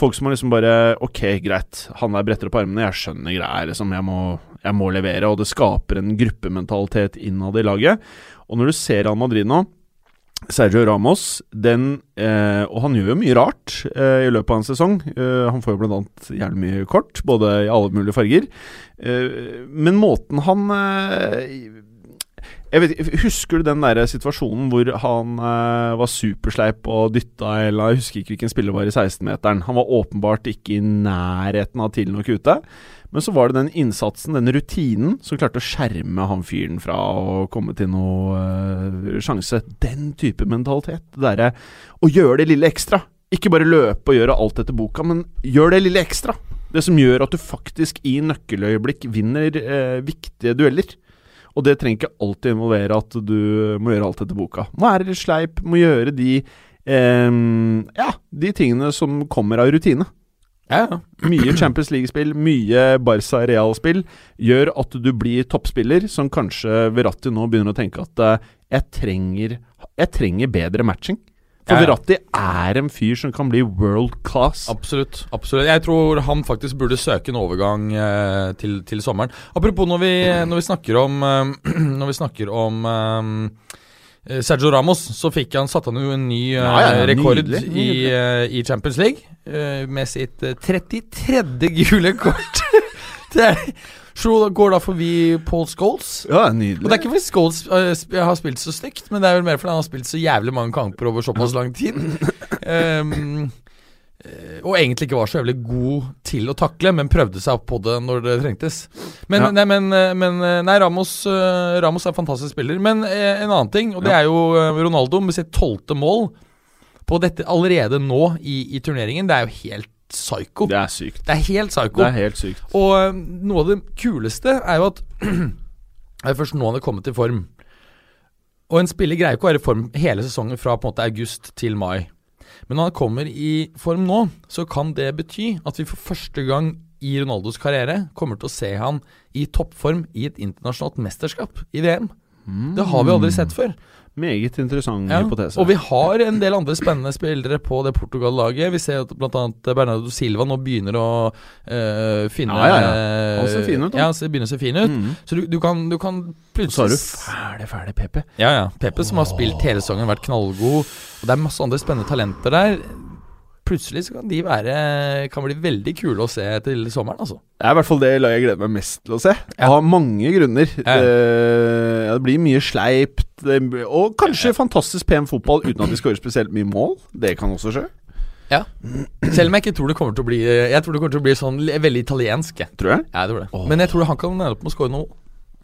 folk som har liksom bare Ok, greit, han der bretter opp armene, jeg skjønner greia, liksom. Jeg må, jeg må levere. Og det skaper en gruppementalitet innad i laget. Og når du ser Al Madrid nå Sergio Ramos, den eh, Og han gjør jo mye rart eh, i løpet av en sesong. Eh, han får jo annet jævlig mye kort, både i alle mulige farger. Eh, men måten han eh, vet, ikke, Husker du den der situasjonen hvor han eh, var supersleip og dytta eller Jeg husker ikke hvilken spiller var i 16-meteren. Han var åpenbart ikke i nærheten av tidlig nok ute. Men så var det den innsatsen, den rutinen, som klarte å skjerme han fyren fra å komme til noe eh, sjanse. Den type mentalitet. Det derre å gjøre det lille ekstra. Ikke bare løpe og gjøre alt etter boka, men gjør det lille ekstra. Det som gjør at du faktisk i nøkkeløyeblikk vinner eh, viktige dueller. Og det trenger ikke alltid involvere at du må gjøre alt etter boka. Må være litt sleip, må gjøre de eh, Ja, de tingene som kommer av rutine. Ja, ja. Mye Champions League-spill, mye Barca Real-spill gjør at du blir toppspiller, som kanskje Verratti nå begynner å tenke at eh, jeg, trenger, jeg trenger bedre matching. For. Verratti er en fyr som kan bli world class. Absolutt. absolutt Jeg tror han faktisk burde søke en overgang eh, til, til sommeren. Apropos når vi, når vi snakker om eh, Når vi snakker om eh, Sergio Ramos, så fikk han, satte han jo en ny eh, Ja, ja, rekord nydelig, I, nydelig. eh, i Champions League. eh, med sitt eh, 33. gule kort. det er, så går da forbi Paul Scholes. Ja, nydelig Og det er ikke fordi Scholes uh, har spilt så stygt, men det er vel mer fordi han har spilt så jævlig mange kamper over såpass lang tid. Eh, og egentlig ikke var så jævlig god til å takle, men prøvde seg på det når det trengtes. Men, Ja. nei, men, eh, men nei, Ramos, Ramos er en fantastisk spiller. Men en annen ting, og det er jo Ronaldo med sitt tolvte mål på dette allerede nå i, i turneringen. Det er jo helt psycho. Det er sykt. Det er helt psycho. Det er helt sykt. Og eh, noe av det kuleste er jo at Det er først nå han er kommet i form. Og en spiller greier ikke å være i form hele sesongen fra på en måte august til mai. Men når han kommer i form nå, så kan det bety at vi for første gang i Ronaldos karriere kommer til å se han i toppform i et internasjonalt mesterskap i VM. Det har vi aldri sett før. Meget interessant Ja, hypotese. Og vi har en del andre spennende spillere på det Portugal-laget. Vi ser at bl.a. Bernardo Silva nå begynner å øh, finne Ja, ja, ja. Han ser fin ut, da. Ja, så ser- begynner å se fin ut. Mm. Så du, du kan, du kan plutselig så har du fæle, fæle PP. Ja, ja. Pepe som har spilt hele sesongen, vært knallgod. Og det er masse andre spennende talenter der. Plutselig så kan de være Kan bli veldig kule å se til sommeren, altså. Det er i hvert fall det laget jeg gleder meg mest til å se. Ja. Av mange grunner. Ja. Det, ja, det blir mye sleipt, det, og kanskje fantastisk pen fotball uten at de skårer spesielt mye mål. Det kan også skje, Selv om jeg ikke tror det kommer til å bli Jeg tror det kommer til å bli sånn veldig italiensk. tror jeg. Ja, jeg tror det. Oh. Men jeg tror han kan ende opp med å skåre noe.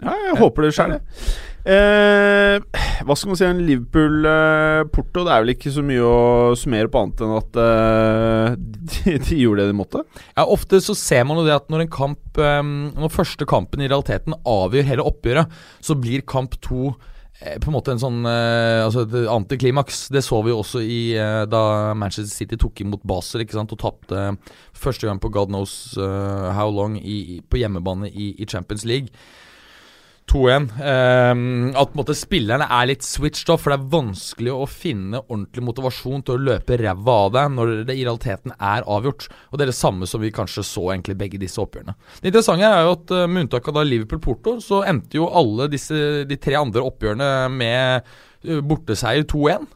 Ja, jeg håper det skjer, det. Eh, hva skal man si om Liverpool-Porto? det er vel ikke så mye å summere på annet enn at eh, de, de gjorde det de måtte. Ja, Ofte så ser man jo det at når en kamp ehm, Når første kampen i realiteten avgjør hele oppgjøret, så blir kamp to eh, på en måte en sånn eh, Altså et antiklimaks. Det så vi jo også i eh, da Manchester City tok imot Basel ikke sant, og tapte første gang på God knows eh, how long i, på hjemmebane i, i Champions League. 2-1. Ehm, at måte spillerne er litt switched off, for det er vanskelig å finne ordentlig motivasjon til å løpe ræva av deg når det i realiteten er avgjort. Og det er det samme som vi kanskje så egentlig begge disse oppgjørene. Det interessante er jo at eh, med unntak av Liverpool-Porto, så endte jo alle disse, de tre andre oppgjørene med eh, borteseier 2-1.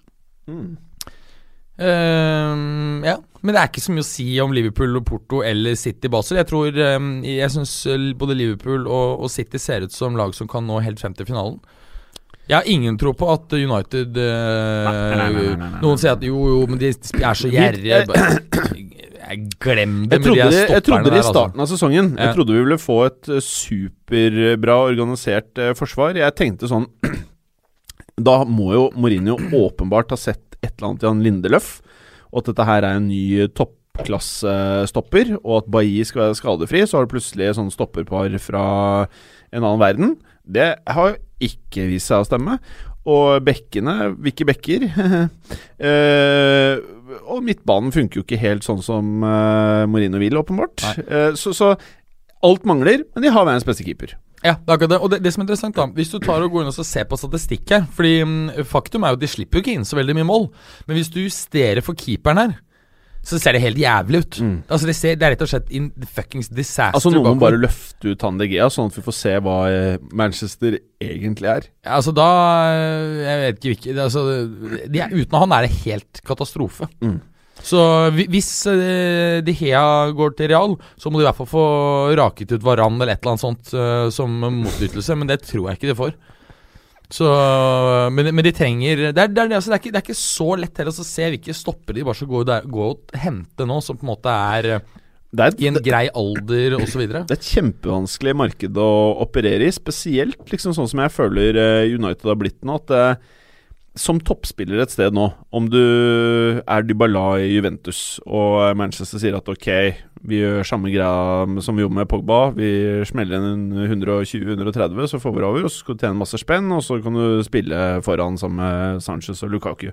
Ehm, ja, men det er ikke så mye å si om Liverpool og Porto eller City Basel. Jeg tror um, Jeg syns både Liverpool og, og City ser ut som lag som kan nå helt frem til finalen. Jeg har ingen tro på at United uh, Nei, nei, nei, nei, nei, nei. Noen sier at jo, jo, men de er så gjerrige. Jeg Glem det Jeg med de jeg trodde det i altså. starten av sesongen. Ja. Jeg trodde vi ville få et eh, superbra organisert uh, forsvar. Jeg tenkte sånn Da må jo Mourinho åpenbart ha sett et eller annet Jan Lindeløf, og at dette her er en ny toppklassestopper, og at Bailly skal være skadefri. Så har du plutselig sånne sånn stopperpar fra en annen verden. Det har jo ikke vist seg å stemme. Og bekkene Hvilke bekker? eh, og midtbanen funker jo ikke helt sånn som eh, Mourinho vil, åpenbart. Eh, så, så alt mangler, men de har verdens beste keeper. Ja, det er akkurat det. Og det, det som er interessant, da Hvis du tar og går inn og ser på statistikk her Fordi mm, faktum er jo at de slipper jo ikke inn så veldig mye mål. Men hvis du justerer for keeperen her, så ser det helt jævlig ut. Mm. Altså Det, ser, det er rett og slett in the fuckings disaster. Altså Noen må bare løfte ut han De Gea, sånn at vi får se hva eh, Manchester egentlig er. Ja, Altså da øh, Jeg vet ikke hvilke altså, Uten han er det helt katastrofe. Mm. Så hvis uh, De Hea går til Real, så må de i hvert fall få raket ut Varan eller et eller annet sånt øh, som motytelse, men det tror jeg ikke de får. Så, men, men de trenger Det er, det er, altså, det er, ikke, det er ikke så lett heller å se hvilke stopper de bare skal gå, gå og hente nå, som på en måte er Det er et, i en grei alder osv. det er et kjempevanskelig marked å operere i, spesielt liksom sånn som jeg føler eh, United har blitt nå. At eh, som toppspiller et sted nå, om du er Dybala i Juventus og Manchester sier at ok, vi gjør samme greia som vi gjorde med Pogba, vi smeller inn 120-130, så får vi over, og så skal du tjene masse spenn, og så kan du spille foran sammen med Sanchez og Lukaku.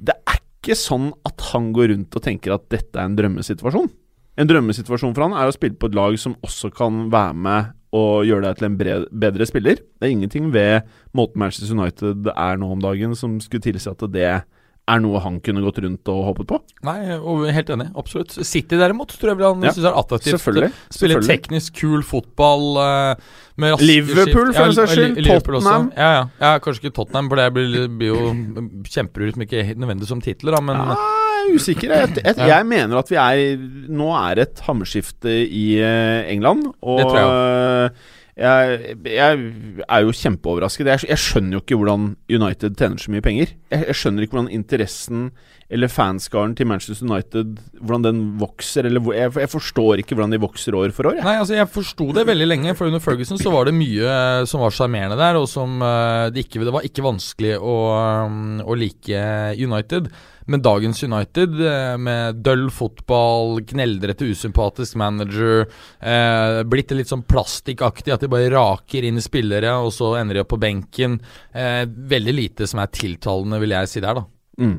Det er ikke sånn at han går rundt og tenker at dette er en drømmesituasjon. En drømmesituasjon for han er å spille på et lag som også kan være med og gjøre deg til en bred, bedre spiller. Det er ingenting ved måten Manchester United er nå om dagen som skulle tilsi at det er noe han kunne gått rundt og håpet på. Nei, og helt enig. Absolutt. City derimot tror jeg vel han Ja, synes er attraktivt. selvfølgelig, Spille selvfølgelig. teknisk, kul fotball. eh, med raske Liverpool, for den saks skyld. Tottenham. Ja, ja. ja, kanskje ikke Tottenham, for det blir, blir jo kjemperurt, men ikke nødvendig som titler, da. Men Ja, er usikker. Jeg, jeg, jeg mener at vi er Nå er et hammerskifte i eh, England, og Det tror jeg, jeg er jo kjempeoverrasket. Jeg, jeg skjønner jo ikke hvordan United tjener så mye penger. Jeg, jeg skjønner ikke hvordan interessen eller fanskaren til Manchester United Hvordan den vokser. Eller jeg, jeg forstår ikke hvordan de vokser år for år. Jeg. Nei, altså jeg forsto det veldig lenge, for under Ferguson så var det mye eh, som var sjarmerende der, og som eh, det, ikke, det var ikke vanskelig å, um, å like United. Men dagens United, eh, med døll fotball, kneldrete, usympatisk manager, eh, blitt litt sånn plastikkaktig, at de bare raker inn spillere, og så ender de opp på benken. Eh, veldig lite som er tiltalende, vil jeg si der, da. Mm.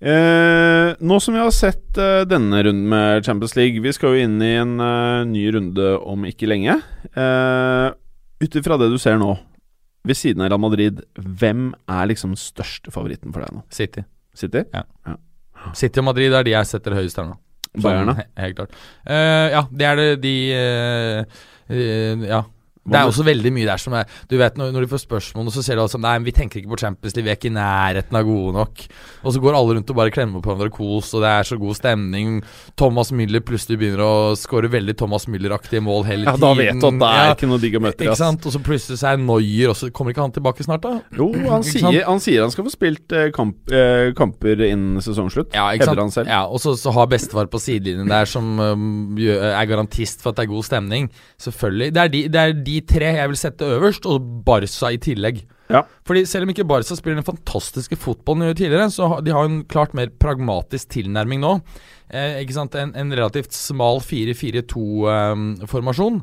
Eh, nå som vi har sett eh, denne runden med Champions League Vi skal jo inn i en eh, ny runde om ikke lenge. Eh, Ut ifra det du ser nå, ved siden av Real Madrid, hvem er liksom største favoritten for deg nå? City. City? City og Madrid er de jeg setter høyest her nå. Sånn, Bayern, da? Helt klart. Uh, ja, det er det de uh, uh, Ja. Det er også veldig mye der som er Du vet når, når de får spørsmål, så ser du altså Nei, men vi tenker ikke på Champions League, vi er ikke i nærheten av gode nok. Og så går alle rundt og bare klemmer på hverandre og kos, og det er så god stemning. Thomas Müller plutselig begynner å skåre veldig Thomas Müller-aktige mål hele tiden. Ja, da vet du at det er Ja, ikke noe digg å møte Ikke sant? Og så plutselig så er Noyer også Kommer ikke han tilbake snart, da? Jo, han sier, han sier han skal få spilt eh, kamp, eh, kamper innen sesongslutt. Ja, ikke Hevder sant? han selv. Ja, og så, så har bestefar på sidelinjen der som um, er garantist for at det er god stemning. Selvfølgelig. Det er de, det er de tre jeg vil sette øverst, og Barca i tillegg. Ja. Fordi Selv om ikke Barca spiller den fantastiske fotballen tidligere, så de har en klart mer pragmatisk tilnærming nå. Eh, ikke sant? En, en relativt smal 4-4-2-formasjon.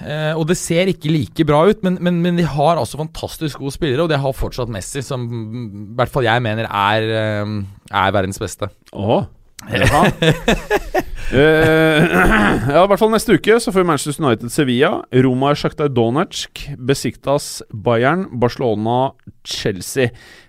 Eh, og det ser ikke like bra ut, men, men, men de har altså fantastisk gode spillere, og det har fortsatt Messi, som mm, i hvert fall jeg mener er, eh, er verdens beste. Åh, jaha. Eh, ja, i hvert fall neste uke så får vi Manchester United Sevilla, Roma Shakhtar Donetsk, Besiktas Bayern, Barcelona Chelsea.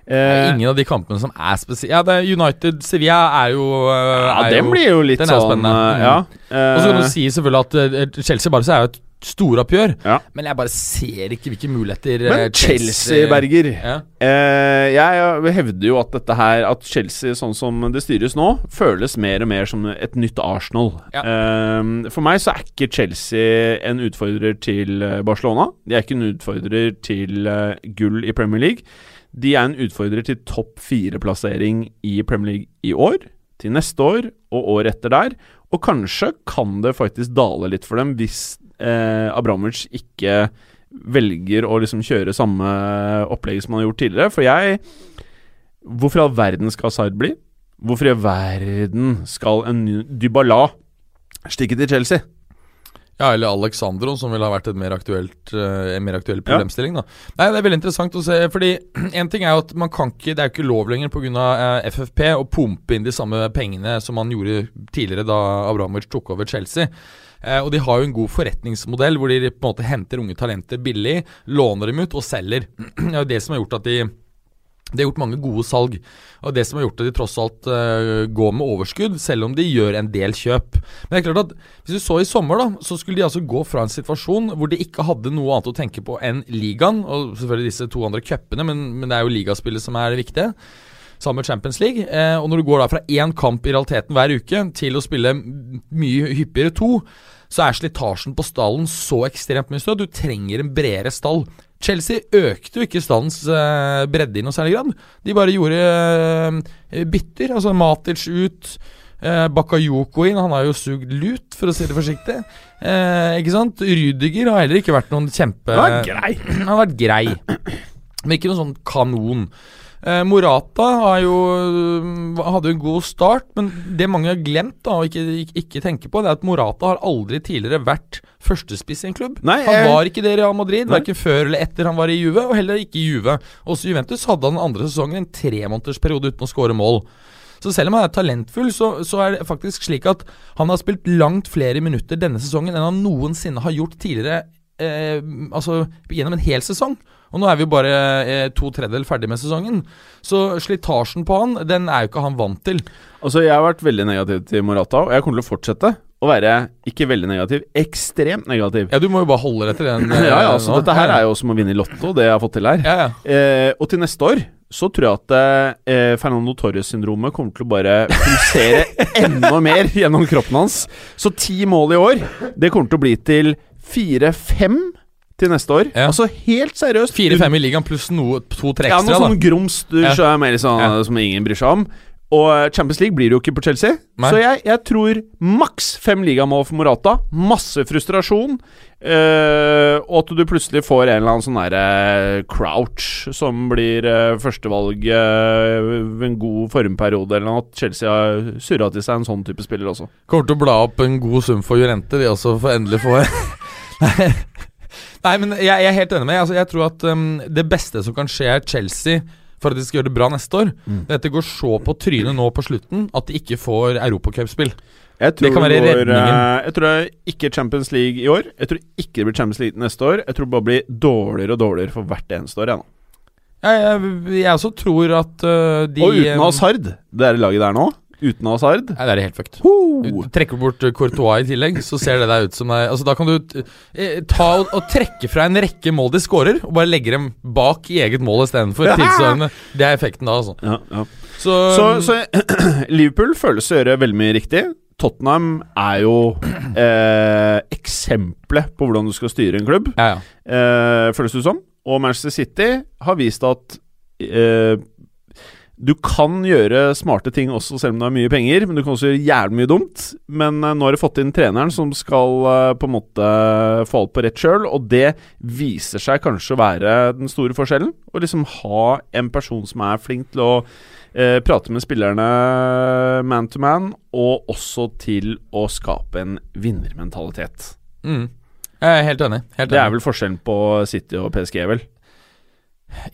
Eh, Ingen av de kampene som er spesielle Ja, det United Sevilla er jo eh, ja, er den jo- blir jo litt den sånn eh, Ja. Og så kan du si selvfølgelig at Chelsea bare så er jo et storoppgjør, Ja. men jeg bare ser ikke hvilke muligheter Men eh, Chelsea, Berger ja. eh, Jeg hevder jo at dette her At Chelsea, sånn som det styres nå, føles mer og mer som et nytt Arsenal. Ja. Eh, for meg så er ikke Chelsea en utfordrer til eh, Barcelona. De er ikke en utfordrer til eh, gull i Premier League. De er en utfordrer til topp fire-plassering i Premier League i år, til neste år og året etter der. Og kanskje kan det faktisk dale litt for dem hvis eh, Abramovic ikke velger å liksom kjøre samme opplegg som han har gjort tidligere. For jeg Hvorfor i all verden skal Zaid bli? Hvorfor i verden skal en Dybala stikke til Chelsea? Ja, eller Alexandro, som ville ha vært mer aktuelt, eh, en mer aktuell problemstilling. da Nei, Det er veldig interessant å se, fordi en ting er jo at man kan ikke Det er jo ikke lov lenger pga. Uh, FFP å pumpe inn de samme pengene som man gjorde tidligere da Abramovic tok over Chelsea. Eh, og de har jo en god forretningsmodell hvor de på en måte henter unge talenter billig, låner dem ut og selger. Det er jo det som har gjort at de de har gjort mange gode salg, og det som har gjort at de tross alt uh, går med overskudd, selv om de gjør en del kjøp. Men det er klart at hvis du så i sommer, da, så skulle de altså gå fra en situasjon hvor de ikke hadde noe annet å tenke på enn ligaen, og selvfølgelig disse to andre cupene, men, men det er jo ligaspillet som er det viktige. Sammen med Champions League. Eh, og når du går da fra én kamp i realiteten hver uke til å spille mye hyppigere to, så er slitasjen på stallen så ekstremt mye større. Du trenger en bredere stall Chelsea økte jo ikke stallens eh, bredde i noe særlig grad. De bare gjorde eh, bytter. Altså Matic ut. Eh, Bakayoko inn, han har jo sugd lut, for å si det forsiktig. Eh, ikke sant? Rydiger har heller ikke vært noen kjempe Det var grei. Han har vært grei, men ikke noen sånn kanon. Eh, Morata har jo, hadde jo en god start, men det mange har glemt da, og ikke, ikke, ikke tenker på, det er at Morata har aldri tidligere vært førstespiss i en klubb. Nei, han var ikke det i Real Madrid, verken før eller etter han var i Juve, og heller ikke i Juve. Også i Juventus hadde han den andre sesongen en tremånedersperiode uten å skåre mål. Så selv om han er talentfull, så, så er det faktisk slik at han har spilt langt flere minutter denne sesongen enn han noensinne har gjort tidligere, eh, altså gjennom en hel sesong. Og nå er vi jo bare eh, to tredjedel ferdig med sesongen. Så slitasjen på han, den er jo ikke han vant til. Altså, Jeg har vært veldig negativ til Morata, og jeg kommer til å fortsette å være ikke veldig negativ, ekstremt negativ. Ja, du må jo bare holde deg til den. Ja, ja, altså, Dette her er jo som å vinne i Lotto, det jeg har fått til her. ja, ja. Eh, og til neste år så tror jeg at eh, Fernando Torres-syndromet kommer til å bare pulsere enda mer gjennom kroppen hans. Så ti mål i år, det kommer til å bli til fire-fem til neste år. Ja. Altså helt seriøst. Fire-fem i ligaen pluss noe, to-tre Ja, ekstra. noe da. sånn grums du Ja. er mer sånn, Ja. som ingen bryr seg om. Og eh, Champions League blir det jo ikke på Chelsea. Nei. Så jeg, jeg tror maks fem ligamål for Morata. Masse frustrasjon. eh, og at du plutselig får en eller annen sånn derre Crouch som blir uh, førstevalg eh, ved en god formperiode, eller noe. At Chelsea har surra til seg en sånn type spiller også. Kommer til å bla opp en god sum for Jurente, de også, for endelig få Nei, men jeg, jeg er helt enig med deg. Altså, jeg tror at um, det beste som kan skje, er Chelsea for at de skal gjøre det bra neste år. Mm. Dette går så på trynet nå på slutten at de ikke får europacupspill. Jeg tror Det kan være går, redningen. eh, Jeg tror det er ikke Champions League i år. Jeg tror ikke det blir Champions League neste år. Jeg tror det bare blir dårligere og dårligere for hvert eneste år. Jeg, nå. Jeg, jeg, jeg også tror at uh, de og uten um, Hazard, det er laget der nå. Uten Hazard. Nei, det er helt fucked. Ho! Du Trekker bort uh, Courtois i tillegg, så ser det der ut som det er Altså Da kan du eh, ta og, og trekke fra en rekke mål de scorer, og bare legge dem bak i eget mål istedenfor. Ja! Det er effekten da, altså. Ja, ja. Så, Så, så Liverpool føles å gjøre veldig mye riktig. Tottenham er jo eh, eksempelet på hvordan du skal styre en klubb, ja, ja. eh, føles det som. Og Manchester City har vist at eh, du kan gjøre smarte ting også selv om du har mye penger, men du kan også gjøre jævlig mye dumt. Men eh, nå har du fått inn treneren som skal eh, på en måte få alt på rett sjøl, og det viser seg kanskje å være den store forskjellen. Å liksom ha en person som er flink til å eh, prate med spillerne man to man, og også til å skape en vinnermentalitet. Mm. Jeg er helt enig. Helt Det er vel forskjellen på City og PSG, vel?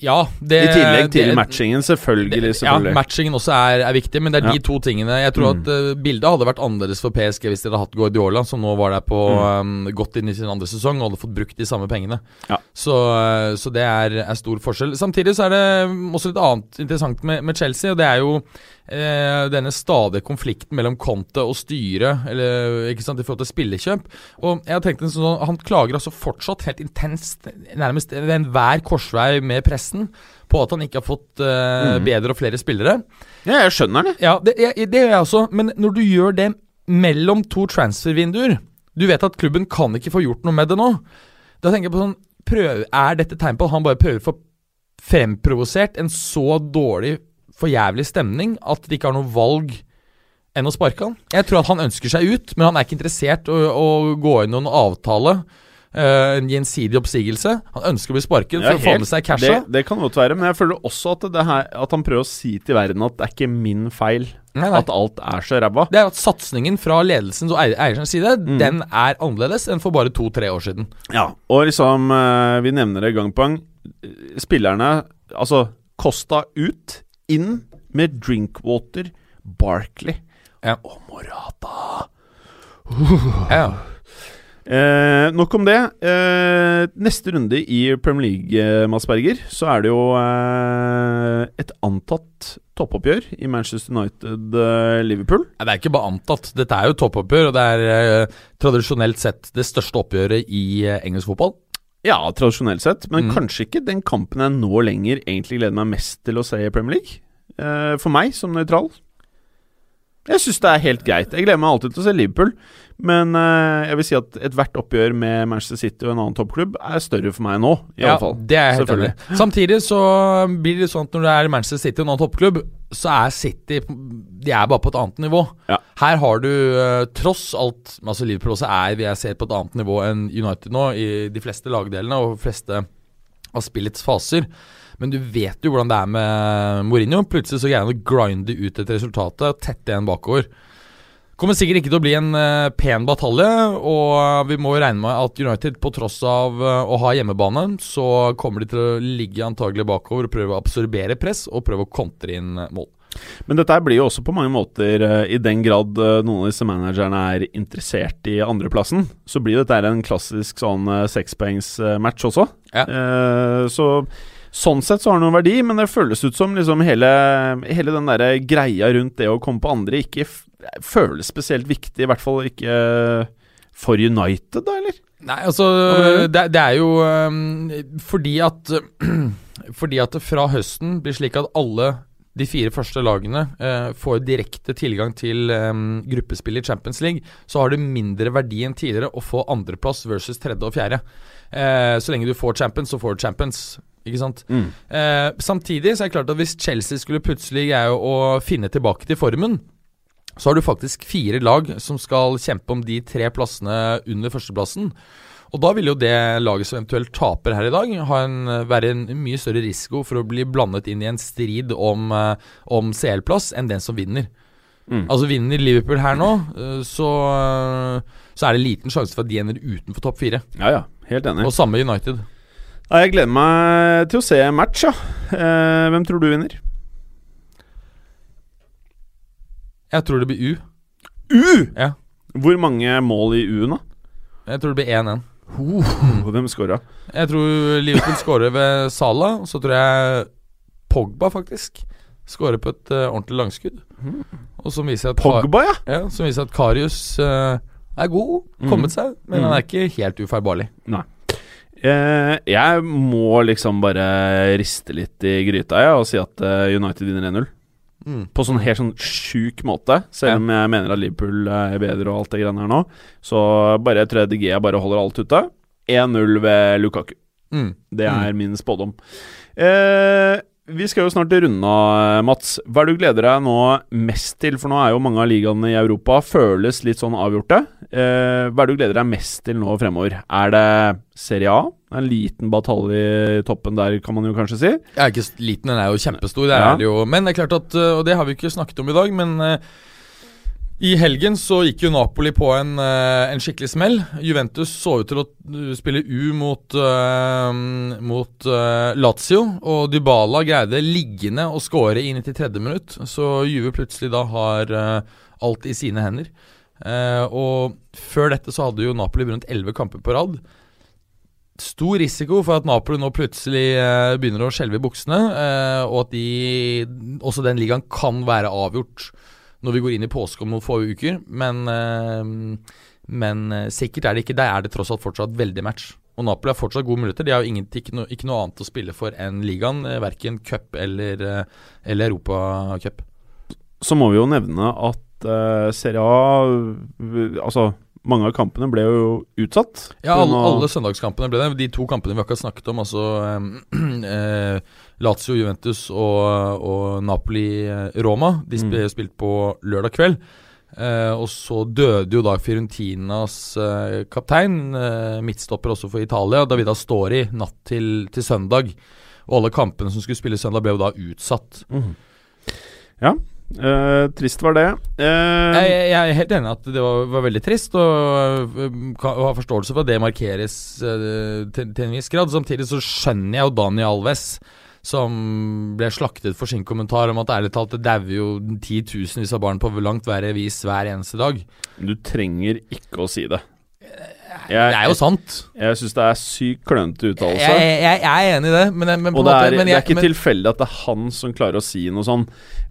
Ja, det, I tillegg til det- matchingen, selvfølgelig. Ja, matchingen også er, er viktig, men det er Ja. de to tingene. Jeg tror Mm. at uh, bildet hadde vært annerledes for PSG hvis de hadde hatt Guardiola, som nå var der på Mm. um, godt inn i sin andre sesong og hadde fått brukt de samme pengene. Ja. Så, uh, så det er, er stor forskjell. Samtidig så er det også litt annet interessant med, med Chelsea, og det er jo eh, denne stadige konflikten mellom Conte og styret, eller ikke sant, i forhold til spillekjøp. Og jeg har tenkt en sånn, Han klager altså fortsatt helt intenst, nærmest ved enhver korsvei med pressen, på at han ikke har fått eh, Mm. bedre og flere spillere. Ja, jeg skjønner det. Ja, det, jeg, det gjør jeg også, men når du gjør det mellom to transfervinduer Du vet at klubben kan ikke få gjort noe med det nå. Da tenker jeg på sånn prøv, Er dette tegn på at han bare prøver å få fremprovosert en så dårlig, for jævlig stemning at de ikke har noe valg enn å sparke han? Jeg tror at han ønsker seg ut, men han er ikke interessert i å, å gå inn i noen avtale. Uh, en gjensidig oppsigelse. Han ønsker å bli sparket for å få med seg casha. Det, det kan godt være, men jeg føler også at, det her, at han prøver å si til verden at det er ikke min feil Nei, nei. at alt er så ræva. Det er at satsingen fra ledelsens og eierens side Mm. Den er annerledes enn for bare to-tre år siden. Ja, og liksom eh, Vi nevner det gang på gang. Spillerne Altså, Kosta ut, inn med Drinkwater, Barkley Ja. og Morata. Ja, Eh, nok om det. Eh, neste runde i Premier League, eh, Mads Berger, så er det jo eh, et antatt toppoppgjør i Manchester United-Liverpool. Nei, Det er ikke bare antatt. Dette er jo toppoppgjør, og det er eh, tradisjonelt sett det største oppgjøret i eh, engelsk fotball. Ja, tradisjonelt sett, men Mm. kanskje ikke den kampen jeg nå lenger egentlig gleder meg mest til å se i Premier League. Eh, for meg, som nøytral. Jeg syns det er helt greit. Jeg gleder meg alltid til å se Liverpool. Men uh, jeg vil si at ethvert oppgjør med Manchester City og en annen toppklubb er større for meg nå. I ja, alle fall. det er helt enig Samtidig så blir det sånn at når det er Manchester City og en annen toppklubb, så er City De er bare på et annet nivå. Ja. Her har du uh, tross alt Altså Liverpool også er, vil jeg se, på et annet nivå enn United nå, i de fleste lagdelene og fleste av spillets faser. Men du vet jo hvordan det er med Mourinho. Plutselig så greier han å grinde ut et resultat og tette igjen bakover. Kommer sikkert ikke til å bli en eh, pen batalje, og vi må jo regne med at United, på tross av eh, å ha hjemmebane, så kommer de til å ligge antagelig bakover og prøve å absorbere press og prøve å kontre inn eh, mål. Men dette blir jo også på mange måter, i den grad noen av disse managerne er interessert i andreplassen, så blir dette en klassisk sånn sekspoengsmatch også. Ja. Eh, så Sånn sett så har det noen verdi, men det føles ut som liksom hele, hele den der greia rundt det å komme på andre ikke føles spesielt viktig, i hvert fall ikke for United, da, eller? Nei, altså det, det er jo øhm, fordi at Fordi at det fra høsten blir slik at alle de fire første lagene eh, får direkte tilgang til øhm, gruppespill i Champions League, så har det mindre verdi enn tidligere å få andreplass versus tredje og fjerde. Eh, så lenge du får champions, så får du champions. Ikke sant? Mm. Eh, samtidig så er det klart at hvis Chelsea skulle plutselig greie å finne tilbake til formen, så har du faktisk fire lag som skal kjempe om de tre plassene under førsteplassen. Og da vil jo det laget som eventuelt taper her i dag, ha en, være en mye større risiko for å bli blandet inn i en strid om, eh, om CL-plass enn den som vinner. Mm. Altså Vinner Liverpool her nå, eh, så, eh, så er det liten sjanse for at de ender utenfor topp fire. Ja ja, helt enig. Og samme United. Ja, jeg gleder meg til å se match, ja. Eh, hvem tror du vinner? Jeg tror det blir U. U! Ja. Hvor mange mål i U-en, da? Jeg tror det blir 1-1. Hvem scora? Jeg tror Liverpool skårer ved Sala. og så tror jeg Pogba faktisk skårer på et uh, ordentlig langskudd. Og som viser at Pogba, ja! ja, som viser at Karius uh, er god, kommet seg, men han er ikke helt ufeilbarlig. Eh, jeg må liksom bare riste litt i gryta jeg, og si at eh, United vinner 1-0. På sånn helt sånn sjuk måte, selv om jeg mener at Liverpool er bedre og alt det greiene her nå. Så bare jeg tror jeg DG bare holder alt ute. 1-0 ved Lukaku. Mm. Det er min spådom. Eh, vi skal jo snart runde av, Mats. Hva er det du gleder deg nå mest til? For nå er jo mange av ligaene i Europa føles litt sånn avgjorte. Eh, hva er det du gleder deg mest til nå fremover? Er det Serie A? En liten batalje i toppen der, kan man jo kanskje si. Er ikke liten, den er jo kjempestor, det Ja. er det jo. Men det er klart at, øh, og det har vi ikke snakket om i dag, men i helgen så gikk jo Napoli på en, øh, en skikkelig smell. Juventus så ut til å øh, spille U mot, uh, mot uh, Lazio, og Dybala greide liggende å skåre i 93. minutt. Så Juve plutselig da har uh, alt i sine hender. Eh, og før dette så hadde jo Napoli vunnet 11 kamper på rad. Stor risiko for at Napoli nå plutselig eh, begynner å skjelve i buksene, eh, og at de, også den ligaen kan være avgjort når vi går inn i påske om noen få uker. Men, eh, men eh, sikkert er det ikke. Der er det tross alt fortsatt veldig match. Og Napoli har fortsatt gode muligheter. De har jo ingen, ikke, noe, ikke noe annet å spille for enn ligaen, eh, verken cup eller, eller Europacup. Så må vi jo nevne at uh, Serie A Altså, mange av kampene ble jo utsatt. Ja, alle, alle søndagskampene ble det. De to kampene vi akkurat snakket om, altså eh, eh, Lazio, Juventus og, og Napoli-Roma, de Mm. spilt på lørdag kveld. Eh, og så døde jo da Fiorentinas eh, kaptein, eh, midtstopper også for Italia, Davida Stori, natt til, til søndag. Og alle kampene som skulle spilles søndag, ble jo da utsatt. Mm. Ja, Uh, trist var det. Uh, Jeg, jeg er helt enig i at det var, var veldig trist, og, og har forståelse for at det markeres uh, til, til en viss grad. Samtidig så skjønner jeg jo Daniel Alves, som ble slaktet for sin kommentar om at ærlig talt det dauer jo titusenvis av barn på langt verre vis hver eneste dag. du trenger ikke å si det. Det er jo sant. Jeg syns det er sykt klønete Jeg, uttalelse. jeg, jeg er enig i det, men, men på Og det det måte er, men det er ikke men- tilfeldig at det er han som klarer å si noe sånn.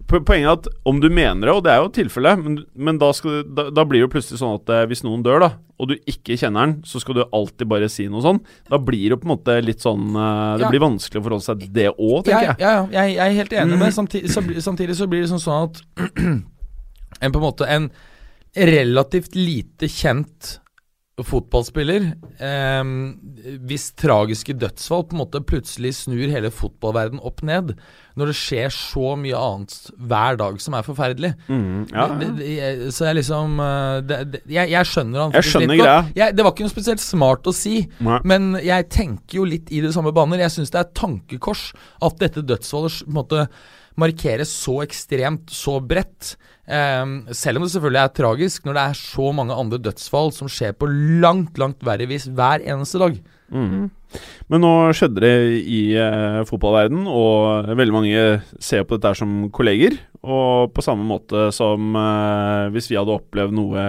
Poenget er at om du mener det, og det er jo tilfellet, men, men da, skal, da, da blir det jo plutselig sånn at eh, hvis noen dør, da, og du ikke kjenner den, så skal du alltid bare si noe sånn. Da blir det på en måte litt sånn eh, Det Ja. blir vanskelig å forholde seg til det òg, tenker jeg. ja, ja, jeg, jeg er helt enig Mm. med Samtidig så, samtidig så blir det sånn sånn at en på en måte en relativt lite kjent fotballspiller eh, hvis tragiske dødsfall på en måte plutselig snur hele fotballverden opp ned, når det skjer så mye annet hver dag som er forferdelig. Mm, ja. Det, det, så jeg liksom eh, det, det, jeg, jeg skjønner han faktisk skjønner litt godt. Jeg, det var ikke noe spesielt smart å si, Nei. men jeg tenker jo litt i det samme baner. Jeg syns det er et tankekors at dette dødsfallet på en måte markeres så ekstremt, så bredt. Um, selv om det selvfølgelig er tragisk når det er så mange andre dødsfall som skjer på langt, langt verre vis hver eneste dag. Mm. Men nå skjedde det i eh, fotballverden, og veldig mange ser på dette som kolleger. Og på samme måte som eh, hvis vi hadde opplevd noe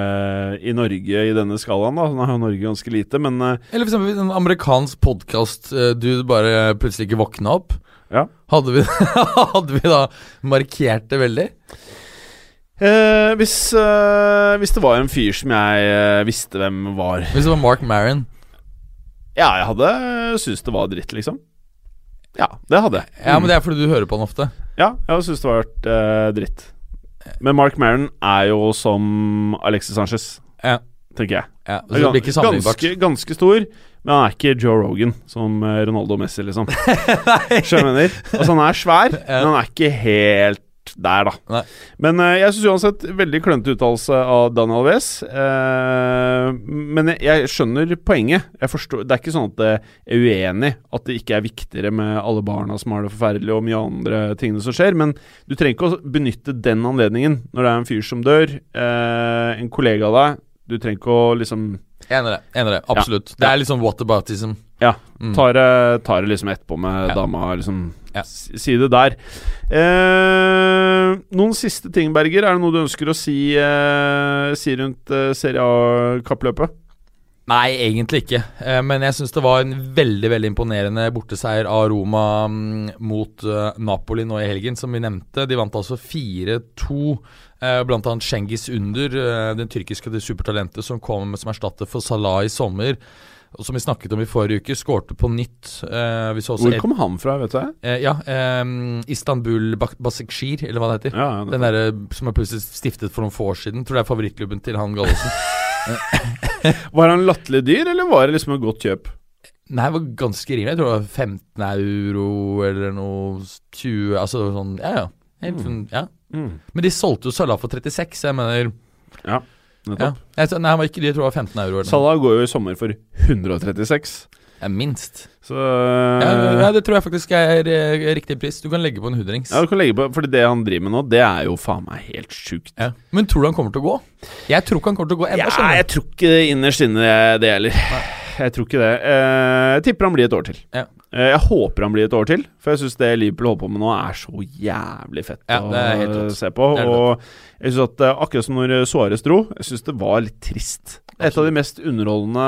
i Norge i denne skalaen, da. Nå er jo Norge ganske lite, men eh, Eller eksempel en amerikansk podkast du bare plutselig ikke våkna opp. Ja. Hadde vi, hadde vi da markert det veldig? eh, hvis, eh, hvis det var en fyr som jeg eh, visste hvem var Hvis det var Mark Maron? Ja, jeg hadde syntes det var dritt, liksom. Ja, det hadde jeg. Ja, men det er fordi du hører på han ofte. Ja, jeg hadde syntes det var vært eh, dritt. Men Mark Maron er jo som Alexis Sanchez, Ja. tenker jeg. Ja, ganske, ganske stor, men han er ikke Joe Rogan som eh, Ronaldo Messi, liksom. Skjønner? Altså, han er svær, men han er ikke helt der, da. Nei. Men uh, jeg syns uansett veldig klønete uttalelse av Daniel Alves. Uh, men jeg, jeg skjønner poenget. Jeg forstår, det er ikke sånn at jeg er uenig at det ikke er viktigere med alle barna som har det forferdelig, og mye andre tingene som skjer. Men du trenger ikke å benytte den anledningen når det er en fyr som dør, uh, en kollega av deg. Du trenger ikke å liksom Enig i det. Enig det. Absolutt. Det er litt sånn whataboutism. Ja, Mm. tar det, tar det liksom etterpå med Ja. dama, liksom. Ja. Si, si det der. Eh, noen siste ting, Berger. Er det noe du ønsker å si, eh, si rundt eh, Serie A-kappløpet? Nei, egentlig ikke. Eh, men jeg syns det var en veldig veldig imponerende borteseier av Roma mm, mot eh, Napoli nå i helgen, som vi nevnte. De vant altså 4-2. Eh, blant annet Cengiz Under, eh, den tyrkiske det supertalentet som kom som erstatter for Salah i sommer. Og som vi snakket om i forrige uke, skårte på nytt. Eh, Hvor kom han fra, vet du det? eh, Ja, eh, Istanbul Basikshir, eller hva det heter. Ja, ja, Den derre som er plutselig stiftet for noen få år siden. Tror det er favorittklubben til han Gallosen. Var han latterlig dyr, eller var det liksom et godt kjøp? Nei, det var ganske rimelig. Jeg tror det var 15 euro eller noe 20 Altså sånn Ja, ja. Helt mm. ja. Mm. Men de solgte jo Salah for 36, jeg mener Ja, ja. Jeg, nei, han var ikke de, jeg tror det var 15 euro eller. Salah går jo i sommer for 136, Ja, minst. så Ja, ja, det tror jeg faktisk er eh, riktig pris. Du kan legge på en hundrings. Ja, du kan legge på Fordi det han driver med nå, det er jo faen meg helt sjukt. Ja. Men tror du han kommer til å gå? Jeg tror ikke han kommer til å gå ennå. Ja, jeg tror ikke innerst inne det- det heller. Jeg tror ikke det. Eh, jeg tipper han blir et år til. Ja. Eh, jeg håper han blir et år til, for jeg syns det Liverpool holder på med nå, er så jævlig fett Ja, å se på. Og jeg synes at eh, akkurat som når Suárez dro, jeg syns det var litt trist. Et av de mest underholdende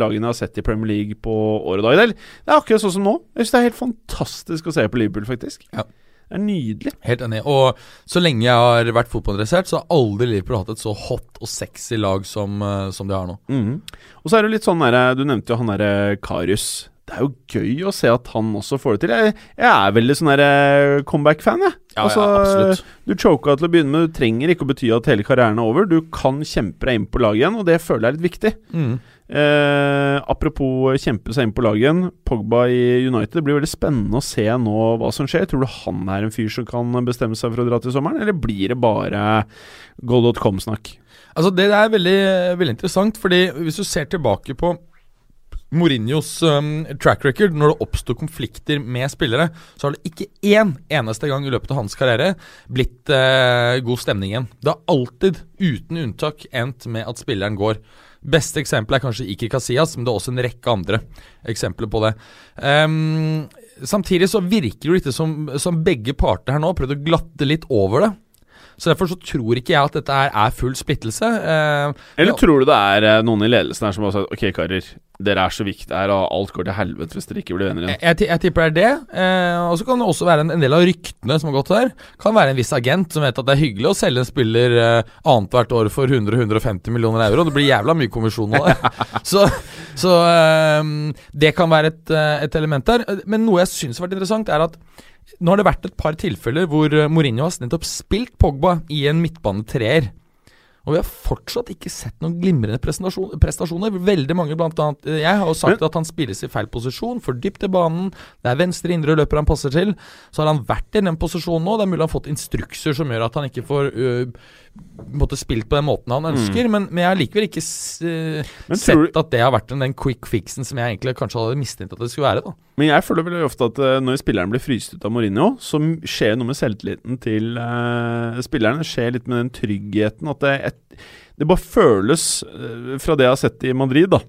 lagene jeg har sett i Premier League på året og dag. Det det er akkurat sånn som nå. Jeg syns det er helt fantastisk å se på Liverpool, faktisk. Ja. Det er nydelig. Helt enig. Og så lenge jeg har vært fotballinteressert, så har aldri Liverpool hatt et så hot og sexy lag som, eh, som de har nå. Mm. Og så er det litt sånn der, Du nevnte jo han derre Karius. Det er jo gøy å se at han også får det til. Jeg, jeg er veldig sånn der comeback-fan, jeg. Ja, ja, absolutt. Du choka til å begynne med. Du trenger ikke å bety at hele karrieren er over. Du kan kjempe deg inn på laget igjen, og det føler jeg er litt viktig. Mm. Eh, apropos kjempe seg inn på laget igjen. Pogba i United. Det blir veldig spennende å se nå hva som skjer. Tror du han er en fyr som kan bestemme seg for å dra til sommeren, eller blir det bare go.com-snakk? Altså Det er veldig, veldig interessant, fordi hvis du ser tilbake på Mourinhos um, track record når det oppsto konflikter med spillere, så har det ikke én eneste gang i løpet av hans karriere blitt uh, god stemning igjen. Det har alltid, uten unntak, endt med at spilleren går. Beste eksempel er kanskje Iker Casillas, men det er også en rekke andre eksempler på det. Um, samtidig så virker det litt som, som begge parter her nå har prøvd å glatte litt over det. Så Derfor så tror ikke jeg at dette her er full splittelse. Eh, Eller tror du det er eh, noen i ledelsen her som har sagt Ok, karer, dere er så viktige her, og alt går til helvete hvis dere ikke blir venner igjen? jeg, ti- jeg tipper det er det. Eh, og så kan det også være en, en del av ryktene som har gått der. Kan være en viss agent som vet at det er hyggelig å selge en spiller eh, annethvert år for 100-150 millioner euro. Det blir jævla mye kommisjon nå. så så eh, det kan være et, eh, et element der. Men noe jeg syns har vært interessant, er at Nå har det vært et par tilfeller hvor eh, Mourinho har nettopp spilt Pogba i en midtbanetreer. Og vi har fortsatt ikke sett noen glimrende prestasjoner. Veldig mange, blant annet eh, Jeg har jo sagt at han spilles i feil posisjon, for dypt i banen. Det er venstre indre løper han passer til. Så har han vært i den posisjonen nå. Det er mulig han har fått instrukser som gjør at han ikke får måtte spilt på den måten han ønsker. Men, men jeg har likevel ikke øh, sett at det har vært den, den quick fixen som jeg egentlig kanskje hadde mistenkt at det skulle være. da Men jeg føler veldig ofte at uh, når spilleren blir fryst ut av Mourinho, så skjer noe med selvtilliten til uh, spillerne. Det skjer litt med den tryggheten. At det, et, det bare føles, uh, fra det jeg har sett i Madrid, da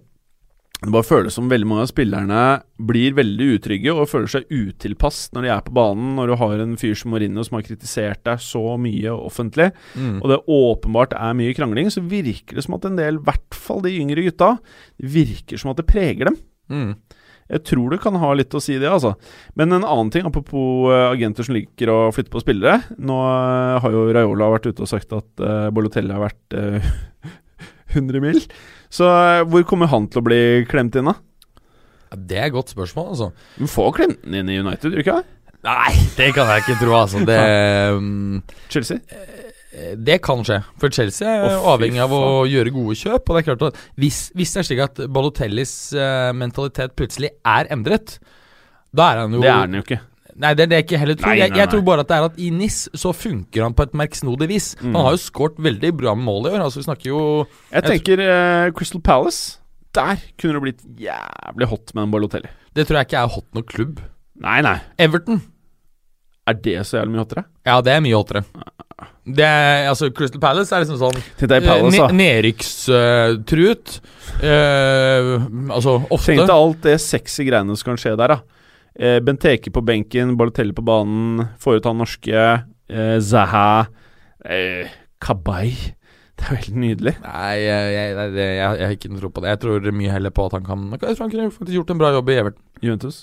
Det bare føles som veldig mange av spillerne blir veldig utrygge og føler seg utilpass når de er på banen, når du har en fyr som Mourinho som har kritisert deg så mye offentlig, og det åpenbart er mye krangling, så virker det som at en del, i hvert fall de yngre gutta, virker som at det preger dem. Mm. Jeg tror det kan ha litt å si, det. altså Men en annen ting, apropos eh, agenter som liker å flytte på spillere. Nå eh, har jo Raiola vært ute og sagt at uh, Bollotelli har vært uh, 100 mil. Så eh, hvor kommer han til å bli klemt inn, da? Ja, Det er et godt spørsmål, altså. Du får klemt den inn i United, gjør du ikke det? Nei, det kan jeg ikke tro, altså. Det, um, Chelsea? det kan skje. For Chelsea er oh, avhengig av å gjøre gode kjøp. Og det er klart at hvis, hvis det er slik at Balotellis eh, mentalitet plutselig er endret, da er han jo Det er den jo ikke. Nei, det er det jeg ikke heller tror. Nei, jeg, nei, jeg tror bare at det er at i NIS så funker han på et merksnodig vis. Mm. Han har jo skåret veldig bra med mål i år. Altså Vi snakker jo Jeg tenker uh, Crystal Palace. Der kunne det blitt jævlig hot med en Balotelli. Det tror jeg ikke er hot nok klubb. Nei, nei. Everton. Er det så jævlig mye hottere? Ja, det er mye hottere. Det er, altså Crystal Palace er liksom sånn Palace, eh, ne Nedrykkstruet. Eh, altså ofte. Tenk deg alt det sexy greiene som kan skje der, da. Eh, Benteke på benken, Balotelli på banen, får ut han norske, eh, Zaha eh, Kabay. Det er veldig nydelig. Nei, jeg, jeg, jeg, jeg har ikke noe tro på det. Jeg tror mye heller på at han kan Jeg tror han kunne faktisk gjort en bra jobb i Everton. Juventus.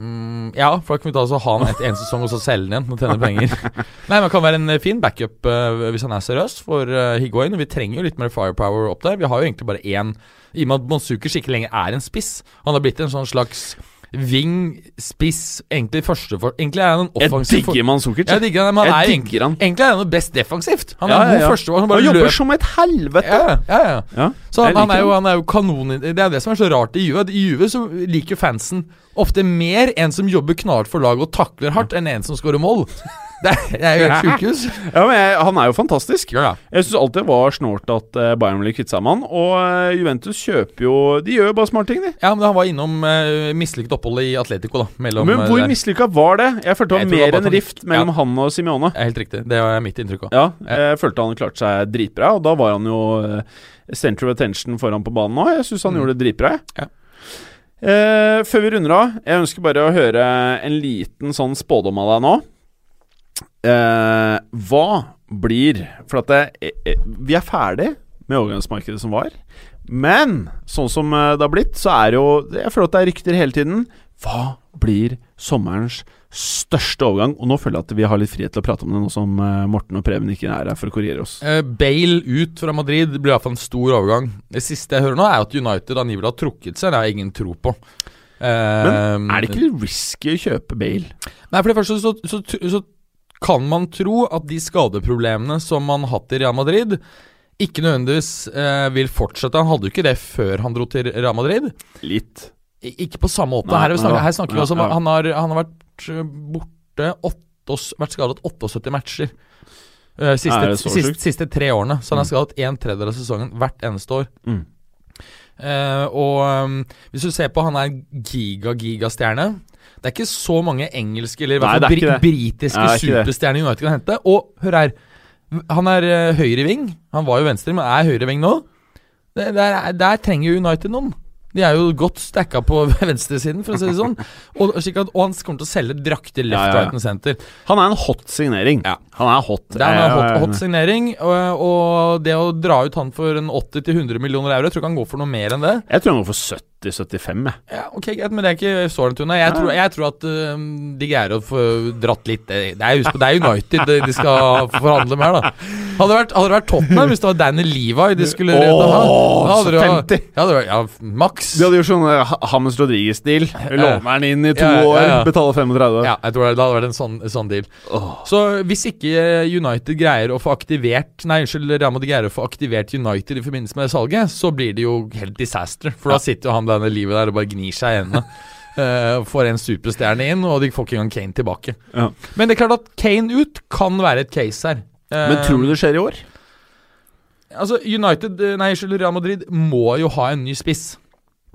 Mm, ja, for da kan vi ta altså ha han et, en sesong og så selge den igjen og tjene penger. Nei, men kan være en eh, fin backup uh, hvis han er seriøs for uh, Higuain. Vi trenger jo litt mer firepower opp der. Vi har jo egentlig bare én I og med at Monsukers ikke lenger er en spiss. Han har blitt en sånn slags wing, spiss, egentlig første for Egentlig er han en offensiv Jeg digger Manzukic. Jeg digger han, men han er Jeg digger han. egentlig er han best defensivt. Han er Ja, en ja, god ja. førstevalg. Han Han jobber løp. som et helvete! ja, ja, ja. Så han, han, er jo, han. han er jo kanon Det er det som er så rart i Juve. I Juve så liker fansen ofte mer en som jobber knallhardt for laget og takler hardt, enn en som scorer mål. Det er, jo et sjukehus. Ja, men jeg, Han er jo fantastisk. Ja, ja. Jeg syns alltid det var snålt at eh, Bayern ville kvitte seg med han. Og eh, Juventus kjøper jo De gjør jo bare smarte ting, de. ja, men han var innom uh, mislykket opphold i Atletico, da. Mellom, Men hvor mislykka var det? Jeg følte det var mer enn rift mellom Ja. han og Simione. Helt riktig. Det var mitt inntrykk òg. Ja, jeg følte han klarte seg dritbra, og da var han jo uh, center of attention foran på banen òg. Jeg syns han Mm. gjorde det dritbra. jeg. Ja. Uh, før vi runder av, jeg ønsker bare å høre en liten sånn spådom av deg nå. Eh, hva blir For at det, eh, eh, vi er ferdig med overgangsmarkedet som var. Men sånn som eh, det har blitt, så er det jo Jeg føler at det er rykter hele tiden. Hva blir sommerens største overgang? Og nå føler jeg at vi har litt frihet til å prate om det, nå som eh, Morten og Preben ikke er her for å korrigere oss. Eh, Bale ut fra Madrid blir iallfall en stor overgang. Det siste jeg hører nå, er at United angivelig har trukket seg. Det har jeg ingen tro på. Eh, Men er det ikke risky å kjøpe Bale? Nei, for det første så, så, så kan man tro at de skadeproblemene som man har hatt i Real Madrid, ikke nødvendigvis eh, vil fortsette. Han hadde jo ikke det før han dro til Real Madrid. Litt. I, ikke på samme måte. Her, er vi snakker, her snakker vi også om han har, han har vært eh, borte åtte, vært skadet 78 matcher. Uh, siste, siste, siste tre årene. Så han har Mm. skadet en tredjedel av sesongen hvert eneste år. Mm. Uh, og um, hvis du ser på han er giga-gigastjerne Det er ikke så mange engelske eller i hvert fall det. britiske Nei, er superstjerner United kan hente. Og hør her, han er uh, høyreving. Han var jo venstre, men er høyreving nå. Det, der, der trenger jo United noen. De er jo godt stacka på venstresiden, for å si det sånn. Og, slik at, og han kommer til å selge drakter left, Ja, ja, ja. right and center. Han er en hot signering. Ja. Han er hot. Det er en Jeg- hot, hot signering, og, og det å dra ut han for en 80-100 millioner euro Jeg tror ikke han går for noe mer enn det. Jeg tror han går for 70. 70-75, jeg. Ja, ok, greit, men det er ikke så langt unna. Jeg, tror- jeg tror at øhm, de greier å få dratt litt Det er, husk på, det er United de, de skal forhandle med her, da. Hadde det vært, hadde det vært Tottenham hvis det var Danny Levi de skulle redde da hadde så det- 50. Ja, det var, ja, maks. De hadde gjort sånn eh, Ha- James Rodriguez-deal. Låner den inn i to Ja, ja, ja. år, betaler 35. Ja, jeg tror det, det hadde vært en sånn, sånn deal. Så hvis ikke United greier å få aktivert Nei, unnskyld, Real Madrid greier å få aktivert United i forbindelse med det salget, så blir det jo helt disaster. For da sitter jo han i livet der og bare gnir seg i hendene. Uh, får en superstjerne inn, og de får ikke engang Kane tilbake. Ja. Men det er klart at Kane ut kan være et case her. Men Eh, tror du det skjer i år? Altså, United, eh, nei, Real Madrid må jo ha en ny spiss.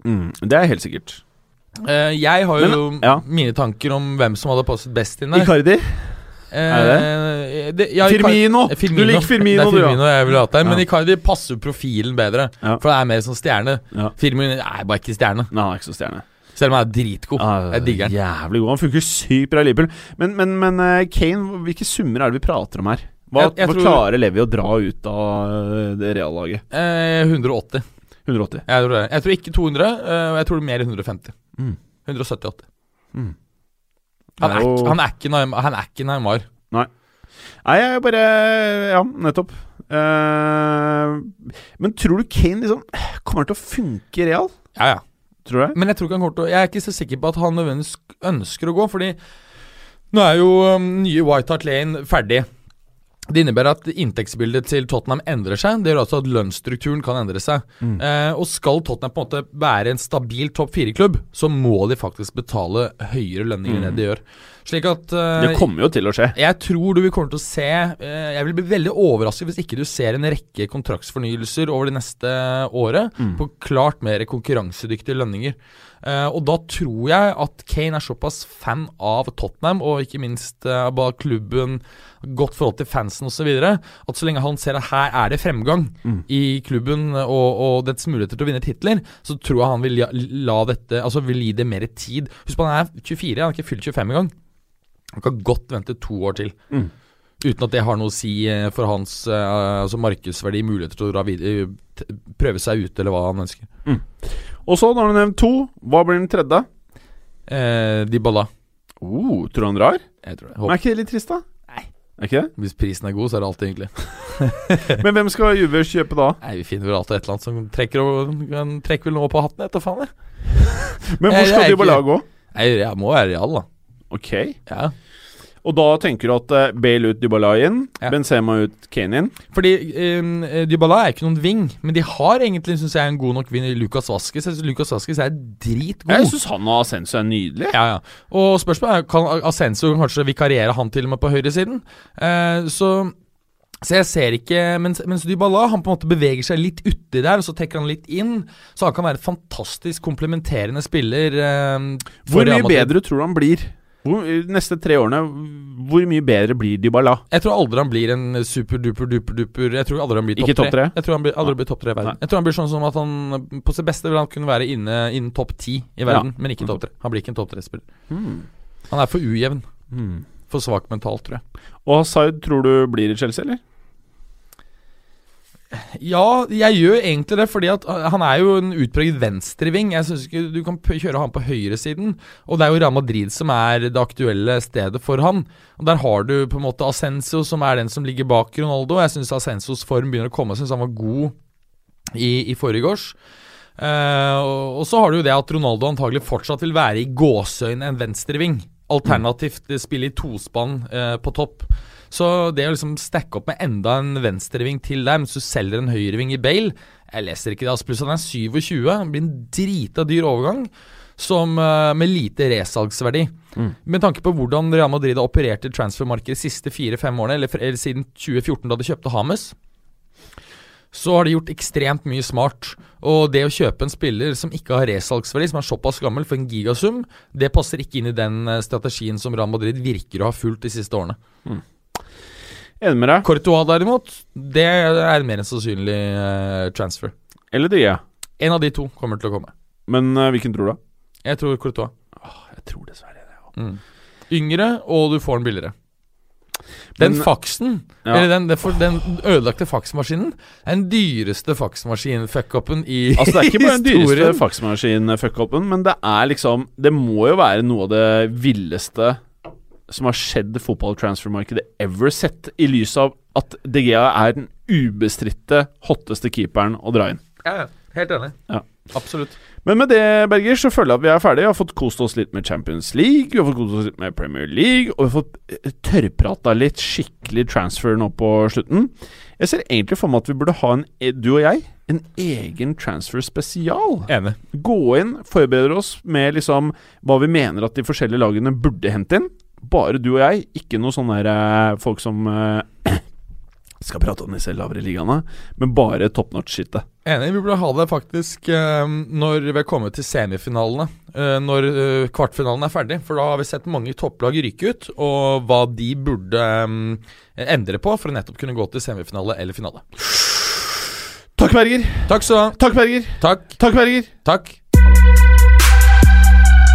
Mm, det er helt sikkert. Uh, jeg har jo Men, ja. mine tanker om hvem som hadde passet best inn der. Icardi? Eh, det, ja, Firmino. Firmino. Eh, Du liker Firmino, Det du, er ja. Firmino jeg vil ha der, men. Icardi passer profilen bedre. Ja. For det er mer som stjerne. Ja. Firmino er bare ikke stjerne, Nei, han er ikke så stjerne. selv om han er dritgod. Ah, jeg digger han. Jævlig god. Han funker sykt bra i Liverpool. Men, men, men eh, Kane, hvilke summer er det vi prater om her? Hva, Jeg- jeg hva tror- klarer Levi å dra ut av det reallaget? Eh, 180. 180. Jeg tror, det. jeg tror ikke 200, eh, og jeg tror mer enn 150. Mm. 178. Mm. Han, er, jo- han, er ikke han er ikke Neymar. Nei, jeg er bare Ja, nettopp. Uh, men tror du Kane liksom kommer til å funke i real? Ja, ja. Tror det? Men jeg tror ikke han kommer til å Jeg er ikke så sikker på at han nødvendigvis ønsker å gå, fordi nå er jo um, nye White Hart Lane ferdig. Det innebærer at inntektsbildet til Tottenham endrer seg. Det gjør altså at lønnsstrukturen kan endre seg. Mm. Eh, og skal Tottenham på en måte være en stabil topp fire-klubb, så må de faktisk betale høyere lønninger enn det de gjør. Slik at uh, Det kommer jo til å skje. jeg tror du vil komme til å se uh, Jeg vil bli veldig overrasket hvis ikke du ser en rekke kontraktsfornyelser over det neste året Mm. på klart mer konkurransedyktige lønninger. Uh, og da tror jeg at Kane er såpass fan av Tottenham, og ikke minst uh, bare klubben, godt forhold til fansen osv., at så lenge han ser at her er det fremgang Mm. i klubben og, og dets muligheter til å vinne titler, så tror jeg han vil la, dette Altså vil gi det mer tid. Husk på han er 24, han har ikke fylt 25 engang. Han kan godt vente to år til. Mm. Uten at det har noe å si eh, for hans eh, altså markedsverdi, muligheter til å dra videre, prøve seg ut, eller hva han ønsker. Og så, når har du nevnt to. Hva blir den tredje? Eh, Dybala. Oh, tror du han drar? Jeg tror det. Men er ikke det litt trist, da? Nei. Er ikke det? Hvis prisen er god, så er det alltid hyggelig. Men hvem skal Juve kjøpe da? Nei, Vi finner vel alltid et eller annet som trekker, og, trekker vel noe på hatten. Etter faen jeg. Men hvor skal Dybala gå? Nei, jeg må være real, da. Ok. Ja. Og da tenker du at eh, Bale ut, Dybala inn, Ja. Benzema ut, Kane inn? Fordi um, Dybala er ikke noen wing, men de har egentlig, synes jeg, en god nok wing i. Jeg synes Lucas Vasques er dritgod. Jeg syns han og Ascenso er nydelig. Ja, ja. Og spørsmålet er kan Ascenso kanskje vikariere han til og med på høyresiden. Uh, så så jeg ser ikke Mens, mens Dybala han på en måte beveger seg litt uti der, og så trekker han litt inn. Så han kan være et fantastisk komplementerende spiller. Eh, Hvor mye bedre tror du han blir? Hvor, neste tre årene, hvor mye bedre blir Dybala? Jeg tror aldri han blir en super-duper-duper-duper Jeg tror aldri han blir Ikke topp topp tre. tre? Jeg tror han blir, aldri blir topp tre i verden. Nei. Jeg tror han blir sånn som at han på sitt beste vil han kunne være inne innen topp ti i verden, men ikke topp tre. Han blir ikke en topp tre-spiller. Han er for ujevn. For svak mentalt, tror jeg. Og Hazard tror du blir i Chelsea, eller? Ja, jeg gjør egentlig det, fordi at uh, han er jo en utpreget venstreving. Jeg syns ikke du kan kjøre han på høyresiden. Og det er jo Real Madrid som er det aktuelle stedet for han. Og Der har du på en måte Ascenso, som er den som ligger bak Ronaldo. Jeg syns Ascensos form begynner å komme. Jeg syns han var god i, i forrige års. Eh, og, og så har du jo det at Ronaldo antagelig fortsatt vil være i gåseøyne en venstreving. Alternativt spille i tospann uh, på topp. Så det å liksom stacke opp med enda en venstreving til der, mens du selger en høyreving i Bale Jeg leser ikke det, altså. Pluss han er 27. Det blir en drita dyr overgang. Som eh, med lite resalgsverdi. Med tanke på hvordan Real Madrid har operert i transfermarkedet de siste fire-fem årene, eller, eller siden 2014, da de kjøpte Hames, så har de gjort ekstremt mye smart. Og det å kjøpe en spiller som ikke har resalgsverdi, som er såpass gammel, for en gigasum, det passer ikke inn i den eh, strategien som Real Madrid virker å ha fulgt de siste årene. Enig med deg. Courtois derimot, det er mer enn sannsynlig eh, transfer. Eller De. En av de to kommer til å komme. Men eh, hvilken tror du? da? Jeg tror Courtois. Åh, Jeg tror dessverre det. Mm. Yngre, og du får den billigere. Den Men- faksen, Ja. eller den, den, for, den ødelagte faksmaskinen, er den dyreste faksmaskin-fuckupen i Altså Det er ikke bare den dyreste historien. faksmaskin-fuck-upen, men det er liksom Det må jo være noe av det villeste som har skjedd i fotball-transfer-markedet ever sett, i lys av at DGA er den ubestridte hotteste keeperen å dra inn. Ja, ja. Helt enig. Ja. Absolutt. Men med det, Berger, så føler jeg at vi er ferdige. Vi har fått kost oss litt med Champions League, vi har fått kost oss litt med Premier League, og vi har fått eh, tørrprata litt skikkelig transfer nå på slutten. Jeg ser egentlig for meg at vi burde ha en, eh, du og jeg, en egen transfer spesial. Enig. Gå inn, forberede oss med liksom hva vi mener at de forskjellige lagene burde hente inn. Bare du og jeg, ikke noe sånne der, eh, folk som eh, skal prate om disse lavere ligaene, men bare top notch-skittet. Enig. Vi burde ha det faktisk eh, når vi er kommet til semifinalene. eh, når eh, kvartfinalen er ferdig. For da har vi sett mange topplag ryke ut, og hva de burde eh, endre på for å nettopp kunne gå til semifinale eller finale. Takk, Berger. Takk skal du ha. Takk, Berger. Takk. Takk, Berger. Takk.